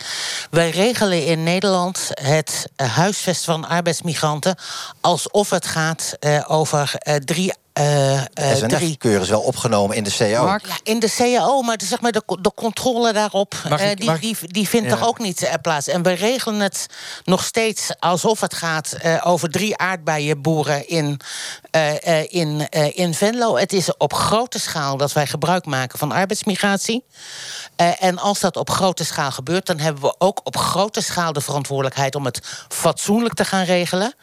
Speaker 15: Wij regelen in Nederland het huisvesten van arbeidsmigranten... alsof het gaat eh, over eh, drie... eh, eh, drie
Speaker 17: SNF-keur is wel opgenomen in de CAO.
Speaker 15: Ja, in de CAO, maar de, zeg maar de, de controle daarop, die,
Speaker 17: mag-
Speaker 15: die, die vindt
Speaker 17: Ja.
Speaker 15: toch ook niet plaats. En we regelen het nog steeds alsof het gaat eh, over drie aardbeienboeren in, in, eh, in Venlo. Het is op grote schaal dat wij gebruik maken van arbeidsmigratie. Eh, en als dat op grote schaal gebeurt, dan hebben we ook op grote schaal de verantwoordelijkheid om het fatsoenlijk te gaan regelen.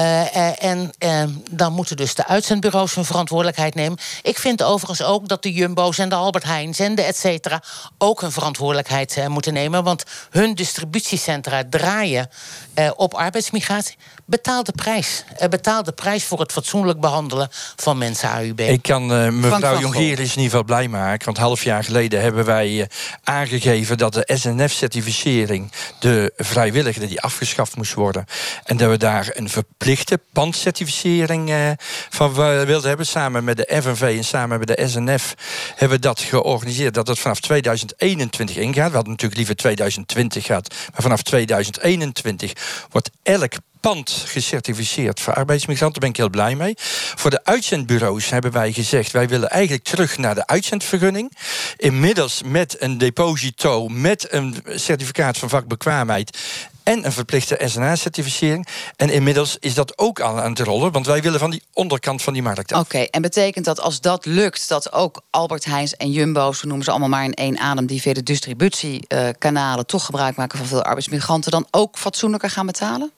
Speaker 15: Eh, eh, en eh, dan moeten dus de uitzendbureaus hun verantwoordelijkheid nemen. Ik vind overigens ook dat de Jumbo's en de Albert Heijns en de et cetera ook hun verantwoordelijkheid eh, moeten nemen. Want hun distributiecentra draaien eh, op arbeidsmigratie. Betaal de prijs. Eh, betaal de prijs voor het fatsoenlijk behandelen van mensen AUB.
Speaker 16: Ik kan eh, mevrouw Jongerius in ieder geval blij maken. Want half jaar geleden hebben wij eh, aangegeven dat de SNF-certificering, de vrijwillige, die afgeschaft moest worden. En dat we daar een verplichte pandcertificering eh, van wilden hebben. Samen met de FNV en samen met de SNF hebben we dat georganiseerd. Dat het vanaf 2021 ingaat. We hadden natuurlijk liever 2020 gehad. Maar vanaf 2021 wordt elk pand gecertificeerd voor arbeidsmigranten. Daar ben ik heel blij mee. Voor de uitzendbureaus hebben wij gezegd... wij willen eigenlijk terug naar de uitzendvergunning. Inmiddels met een deposito, met een certificaat van vakbekwaamheid... en een verplichte SNA-certificering. En inmiddels is dat ook al aan het rollen... want wij willen van die onderkant van die markt.
Speaker 11: Oké, en betekent dat als dat lukt, dat ook Albert Heijns en Jumbo, zo noemen ze allemaal maar in één adem, die via de distributiekanalen toch gebruik maken van veel arbeidsmigranten, dan ook fatsoenlijker gaan betalen?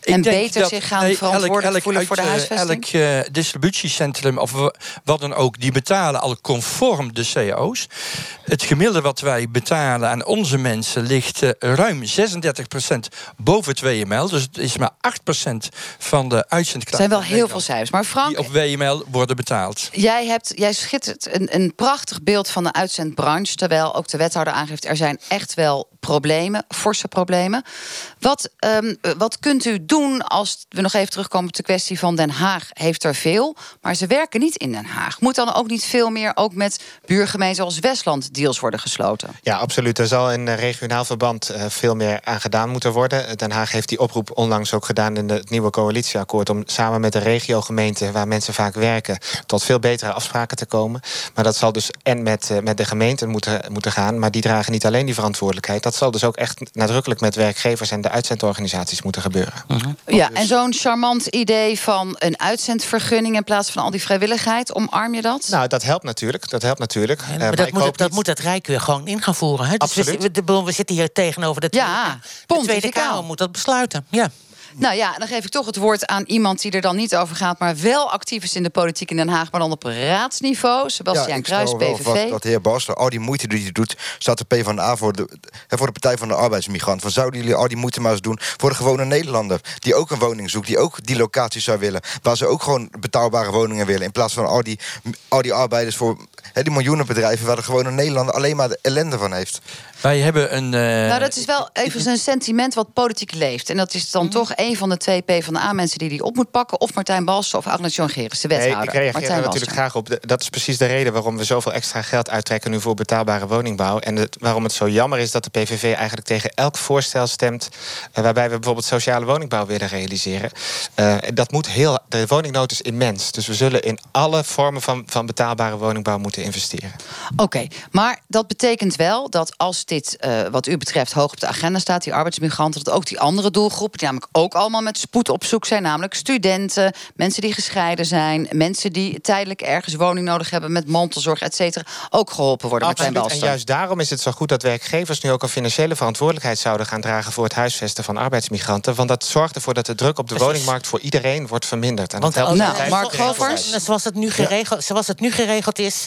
Speaker 16: Ik
Speaker 11: en beter
Speaker 16: dat-
Speaker 11: zich gaan
Speaker 16: nee,
Speaker 11: verantwoordelijk
Speaker 16: elk- elk
Speaker 11: voelen voor de
Speaker 16: eh,
Speaker 11: huisvesting?
Speaker 16: Elk eh, distributiecentrum of wa- wat dan ook, die betalen al conform de cao's. Het gemiddelde wat wij betalen aan onze mensen ligt eh, ruim 36% boven het WML. Dus het is maar 8% van de
Speaker 11: Het
Speaker 16: uitzendkracht.
Speaker 11: zijn wel heel veel cijfers. Maar Frank,
Speaker 16: Die op WML worden betaald.
Speaker 11: Jij, hebt, jij schittert een, een prachtig beeld van de uitzendbranche. Terwijl ook de wethouder aangeeft... er zijn echt wel problemen, forse problemen. Wat, eh, wat kunt u doen als we nog even terugkomen op de kwestie van Den Haag? Heeft er veel, maar ze werken niet in Den Haag. Moet dan ook niet veel meer ook met buurgemeenten zoals Westland deals worden gesloten?
Speaker 14: Ja, absoluut. Er zal in eh, regionaal verband eh, veel meer aan gedaan moeten worden. Eh, Den Haag heeft die oproep onlangs ook gedaan in het nieuwe coalitieakkoord... om samen met de regiogemeenten, waar mensen vaak werken... tot veel betere afspraken te komen. Maar dat zal dus en met, met de gemeenten moeten, moeten gaan. Maar die dragen niet alleen die verantwoordelijkheid. Dat zal dus ook echt nadrukkelijk met werkgevers... en de uitzendorganisaties moeten gebeuren.
Speaker 11: Ja, en zo'n charmant idee van een uitzendvergunning... in plaats van al die vrijwilligheid, omarm je dat?
Speaker 14: Nou, dat helpt natuurlijk. Dat helpt natuurlijk. Eh,
Speaker 15: Maar
Speaker 14: maar
Speaker 15: dat,
Speaker 14: ik
Speaker 15: moet, het- dat
Speaker 14: niet-
Speaker 15: moet het Rijk weer gewoon in gaan voeren. Hè? Dus we,
Speaker 14: Absoluut.
Speaker 15: we, de- we zitten hier tegenover de Tweede,
Speaker 11: Ja,
Speaker 15: de Tweede
Speaker 11: pontificaal.
Speaker 15: Kamer. Moet dat besluiten. Ja.
Speaker 11: Nou ja, dan geef ik toch het woord aan iemand die er dan niet over gaat... maar wel actief is in de politiek in Den Haag... maar dan op raadsniveau. Sebastian Kruis, PVV.
Speaker 7: vast dat de heer Baster al die moeite die hij doet... staat de PvdA voor de, voor de Partij van de Arbeidsmigrant. Van zouden jullie al die moeite maar eens doen voor de gewone Nederlander... die ook een woning zoekt, die ook die locaties zou willen... waar ze ook gewoon betaalbare woningen willen... in plaats van al die, al die arbeiders voor die miljoenen bedrijven... waar de gewone Nederlander alleen maar de ellende van heeft.
Speaker 16: Wij hebben een... eh,
Speaker 11: Nou, dat is wel even een sentiment wat politiek leeft. En dat is dan
Speaker 14: Mhm.
Speaker 11: toch een van de twee PvdA-mensen die die op moet pakken. Of Martijn Balsen of Agnes Jongerius, de
Speaker 14: Nee,
Speaker 11: wethouder.
Speaker 14: ik reageer
Speaker 11: Martijn
Speaker 14: er natuurlijk graag op. Dat is precies de reden waarom we zoveel extra geld uittrekken nu voor betaalbare woningbouw. En het- waarom het zo jammer is dat de PVV eigenlijk tegen elk voorstel stemt. eh, waarbij we bijvoorbeeld sociale woningbouw willen realiseren. Eh, dat moet heel. De woningnood is immens. Dus we zullen in alle vormen van, van betaalbare woningbouw moeten investeren.
Speaker 11: Oké, maar dat betekent wel dat als dit eh, wat u betreft hoog op de agenda staat, die arbeidsmigranten, dat ook die andere doelgroepen, die namelijk ook allemaal met spoed op zoek zijn, namelijk studenten, mensen die gescheiden zijn, mensen die tijdelijk ergens woning nodig hebben met mantelzorg, et cetera, ook geholpen worden met zijn
Speaker 14: Absoluut. En juist daarom is het zo goed dat werkgevers nu ook een financiële verantwoordelijkheid zouden gaan dragen voor het huisvesten van arbeidsmigranten. Want dat zorgt ervoor dat de druk op de
Speaker 15: Precies.
Speaker 14: woningmarkt voor iedereen wordt verminderd. En
Speaker 15: Want
Speaker 14: dat helpt
Speaker 15: als-
Speaker 14: altijd
Speaker 11: Mark?
Speaker 15: Zoals het, nu geregeld, zoals het nu geregeld is,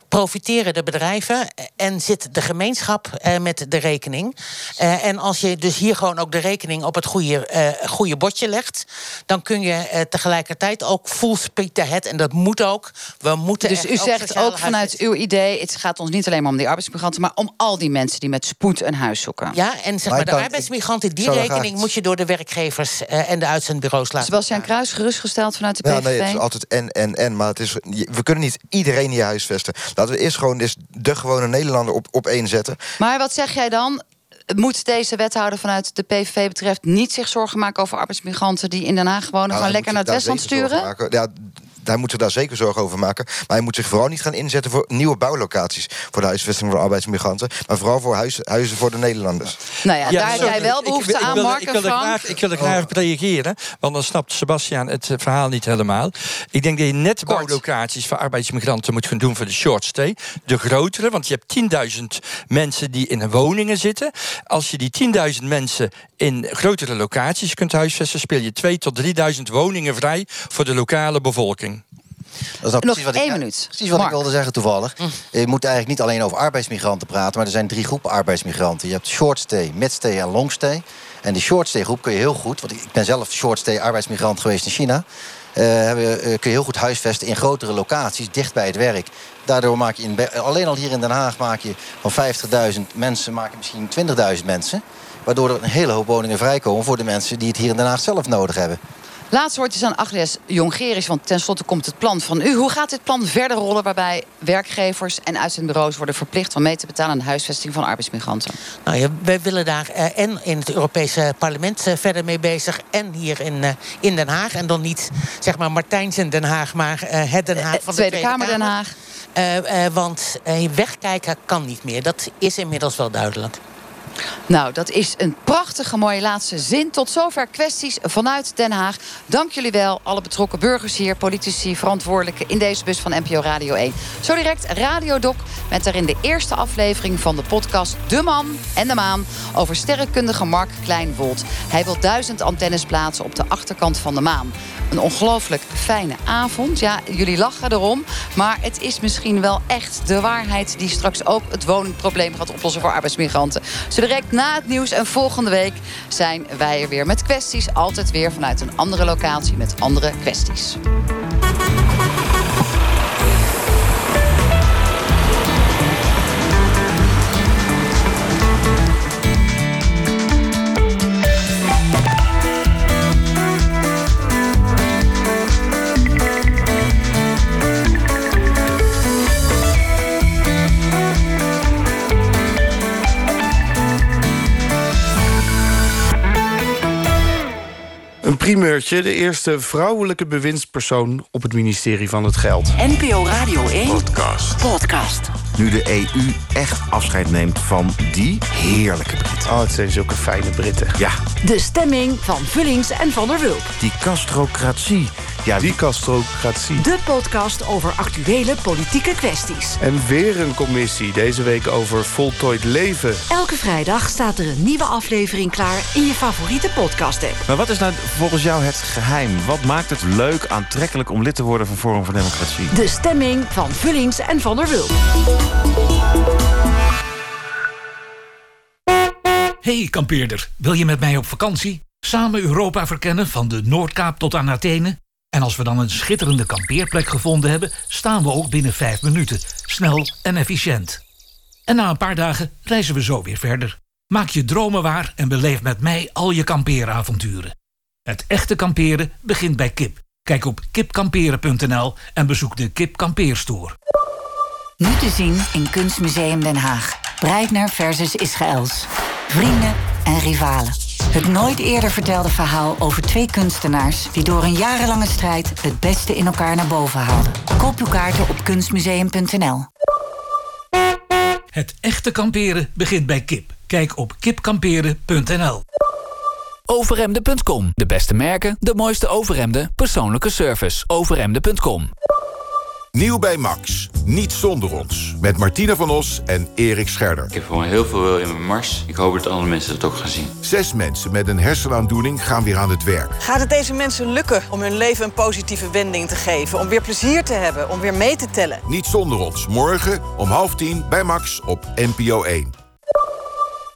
Speaker 15: profiteren de bedrijven en zit de gemeenschap eh, met de rekening. Eh, en als je dus hier gewoon ook de rekening op het goede, eh, goede bordje legt, dan kun je eh, tegelijkertijd ook full speed ahead. En dat moet ook. We moeten
Speaker 11: Dus u zegt ook vanuit uw idee, het gaat ons niet alleen maar om die arbeidsmigranten, maar om al die mensen die met spoed een huis zoeken.
Speaker 15: Ja, en zeg
Speaker 11: Maar
Speaker 15: de
Speaker 11: kan-
Speaker 15: arbeidsmigranten, die rekening
Speaker 11: graag-
Speaker 15: moet je door de werkgevers eh, en de uitzendbureaus laten.
Speaker 11: Sebastian Kruis gerustgesteld vanuit de
Speaker 7: Ja,
Speaker 11: PVV.
Speaker 7: nee, het is altijd en, en, en. Maar het is, we kunnen niet iedereen hier huisvesten. Laten we eerst gewoon dus de gewone Nederlander op, op één zetten.
Speaker 11: Maar wat zeg jij dan? Moet deze wethouder vanuit de PVV betreft niet zich zorgen maken over arbeidsmigranten die in Den Haag wonen,
Speaker 7: Nou,
Speaker 11: gewoon lekker naar het Westland sturen?
Speaker 7: Ja, hij moet zich daar zeker zorgen over maken. Maar hij moet zich vooral niet gaan inzetten voor nieuwe bouwlocaties. Voor de huisvesting van arbeidsmigranten. Maar vooral voor huis, huizen voor de Nederlanders.
Speaker 11: Nou ja, daar heb jij wel
Speaker 16: ik-
Speaker 11: behoefte
Speaker 16: ik,
Speaker 11: aan,
Speaker 16: wil,
Speaker 11: Mark
Speaker 16: ik wil er
Speaker 11: Frank.
Speaker 16: graag, ik wil er graag op reageren, want dan snapt Sebastian het eh, verhaal niet helemaal. Ik denk dat je net bouwlocaties voor arbeidsmigranten moet gaan doen voor de short stay. De grotere, want je hebt 10.000 mensen die in woningen zitten. Als je die 10.000 mensen in grotere locaties kunt huisvesten, speel je 2.000 tot 3.000 woningen vrij voor de lokale bevolking.
Speaker 17: Dat is nou precies wat
Speaker 11: één
Speaker 17: ik,
Speaker 11: minuut.
Speaker 17: Precies wat
Speaker 11: Mark.
Speaker 17: ik wilde zeggen toevallig. Je moet eigenlijk niet alleen over arbeidsmigranten praten... maar er zijn drie groepen arbeidsmigranten. Je hebt short stay, mid stay en long stay. En die short stay groep kun je heel goed... want ik ben zelf short stay arbeidsmigrant geweest in China... eh, hebben, eh, kun je heel goed huisvesten in grotere locaties, dicht bij het werk. Daardoor maak je in, alleen al hier in Den Haag maak je van 50.000 mensen... maak je misschien 20.000 mensen... waardoor er een hele hoop woningen vrijkomen... voor de mensen die het hier in Den Haag zelf nodig hebben.
Speaker 11: Laatste woordjes aan Agnes Jongerius, want tenslotte komt het plan van u. Hoe gaat dit plan verder rollen waarbij werkgevers en uitzendbureaus worden verplicht om mee te betalen aan de huisvesting van arbeidsmigranten?
Speaker 15: Nou ja, wij willen daar eh, en in het Europese parlement eh, verder mee bezig. En hier in, eh, in Den Haag. En dan niet zeg maar Martijns in Den Haag, maar het Den Haag van de
Speaker 11: Tweede Kamer Den Haag.
Speaker 15: Want wegkijken kan niet meer. Dat is inmiddels wel duidelijk.
Speaker 11: Nou, dat is een prachtige mooie laatste zin. Tot zover kwesties vanuit Den Haag. Dank jullie wel, alle betrokken burgers hier, politici, verantwoordelijken in deze bus van NPO Radio 1. Zo direct Radio Doc met daarin de eerste aflevering van de podcast De Man en de Maan over sterrenkundige Mark Kleinwold. Hij wil duizend antennes plaatsen op de achterkant van de maan. Een ongelooflijk fijne avond. Ja, jullie lachen erom. Maar het is misschien wel echt de waarheid die straks ook het woningprobleem gaat oplossen voor arbeidsmigranten. Direct na het nieuws en volgende week zijn wij er weer met kwesties. Altijd weer vanuit een andere locatie met andere kwesties.
Speaker 18: Een primeurtje, de eerste vrouwelijke bewindspersoon op het ministerie van het Geld.
Speaker 8: NPO Radio 1
Speaker 18: Podcast.
Speaker 8: podcast.
Speaker 19: Nu de EU echt afscheid neemt van die heerlijke Britten.
Speaker 18: Oh, het zijn zulke fijne Britten.
Speaker 19: Ja,
Speaker 8: De stemming van Vullings en Van der Wulp.
Speaker 19: die castrocratie. Ja,
Speaker 18: Die castrocratie.
Speaker 8: De podcast over actuele politieke kwesties.
Speaker 18: En weer een commissie, deze week over voltooid leven.
Speaker 8: Elke vrijdag staat er een nieuwe aflevering klaar in je favoriete podcast-app.
Speaker 19: Maar wat is nou volgens jou het geheim? Wat maakt het leuk, aantrekkelijk om lid te worden van Forum voor Democratie?
Speaker 8: De stemming van Vullings en Van der Wulp.
Speaker 4: Hey kampeerder, wil je met mij op vakantie? Samen Europa verkennen van de Noordkaap tot aan Athene? En als we dan een schitterende kampeerplek gevonden hebben... staan we ook binnen vijf minuten. Snel en efficiënt. En na een paar dagen reizen we zo weer verder. Maak je dromen waar en beleef met mij al je kampeeravonturen. Het echte kamperen begint bij kip. Kijk op kipkamperen.nl en bezoek de Kip Kampeerstoer.
Speaker 8: Nu te zien in Kunstmuseum Den Haag. Breitner versus Israëls. Vrienden en rivalen. Het nooit eerder vertelde verhaal over twee kunstenaars... die door een jarenlange strijd het beste in elkaar naar boven haalden. Koop uw kaarten op kunstmuseum.nl.
Speaker 4: Het echte kamperen begint bij kip. Kijk op kipkamperen.nl.
Speaker 6: Overhemden.com. De beste merken, de mooiste overhemden, persoonlijke service. Overhemden.com.
Speaker 20: Nieuw bij Max. Niet zonder ons. Met Martina van Os en Erik Scherder.
Speaker 21: Ik heb gewoon heel veel wil in mijn mars. Ik hoop dat andere mensen dat ook gaan zien.
Speaker 20: Zes mensen met een hersenaandoening gaan weer aan het werk.
Speaker 22: Gaat het deze mensen lukken om hun leven een positieve wending te geven? Om weer plezier te hebben, om weer mee te tellen?
Speaker 20: Niet zonder ons. Morgen om half tien bij Max op NPO 1.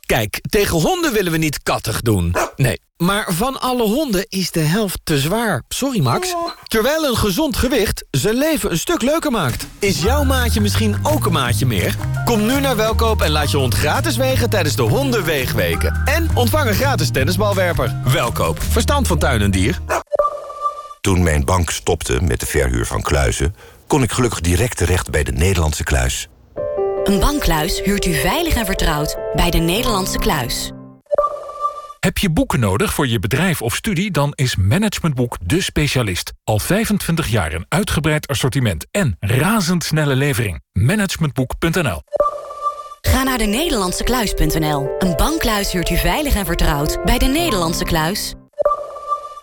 Speaker 9: Kijk, tegen honden willen we niet kattig doen. Nee, maar van alle honden is de helft te zwaar. Sorry Max. Terwijl een gezond gewicht zijn leven een stuk leuker maakt. Is jouw maatje misschien ook een maatje meer? Kom nu naar Welkoop en laat je hond gratis wegen tijdens de Hondenweegweken. En ontvang een gratis tennisbalwerper. Welkoop, verstand van tuin en dier.
Speaker 23: Toen mijn bank stopte met de verhuur van kluizen... kon ik gelukkig direct terecht bij de Nederlandse kluis.
Speaker 24: Een bankkluis huurt u veilig en vertrouwd bij de Nederlandse kluis.
Speaker 25: Heb je boeken nodig voor je bedrijf of studie? Dan is Managementboek de specialist. Al 25 jaar een uitgebreid assortiment en razendsnelle levering. Managementboek.nl
Speaker 24: Ga naar de Nederlandse kluis.nl. Een bankkluis huurt u veilig en vertrouwd bij de Nederlandse kluis.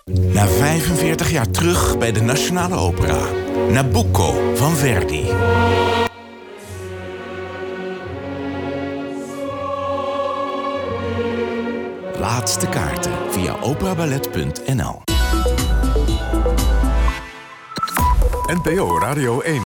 Speaker 5: Na 45 jaar terug bij de Nationale Opera. Nabucco van Verdi. Laatste kaarten via operaballet.nl
Speaker 26: NPO Radio 1.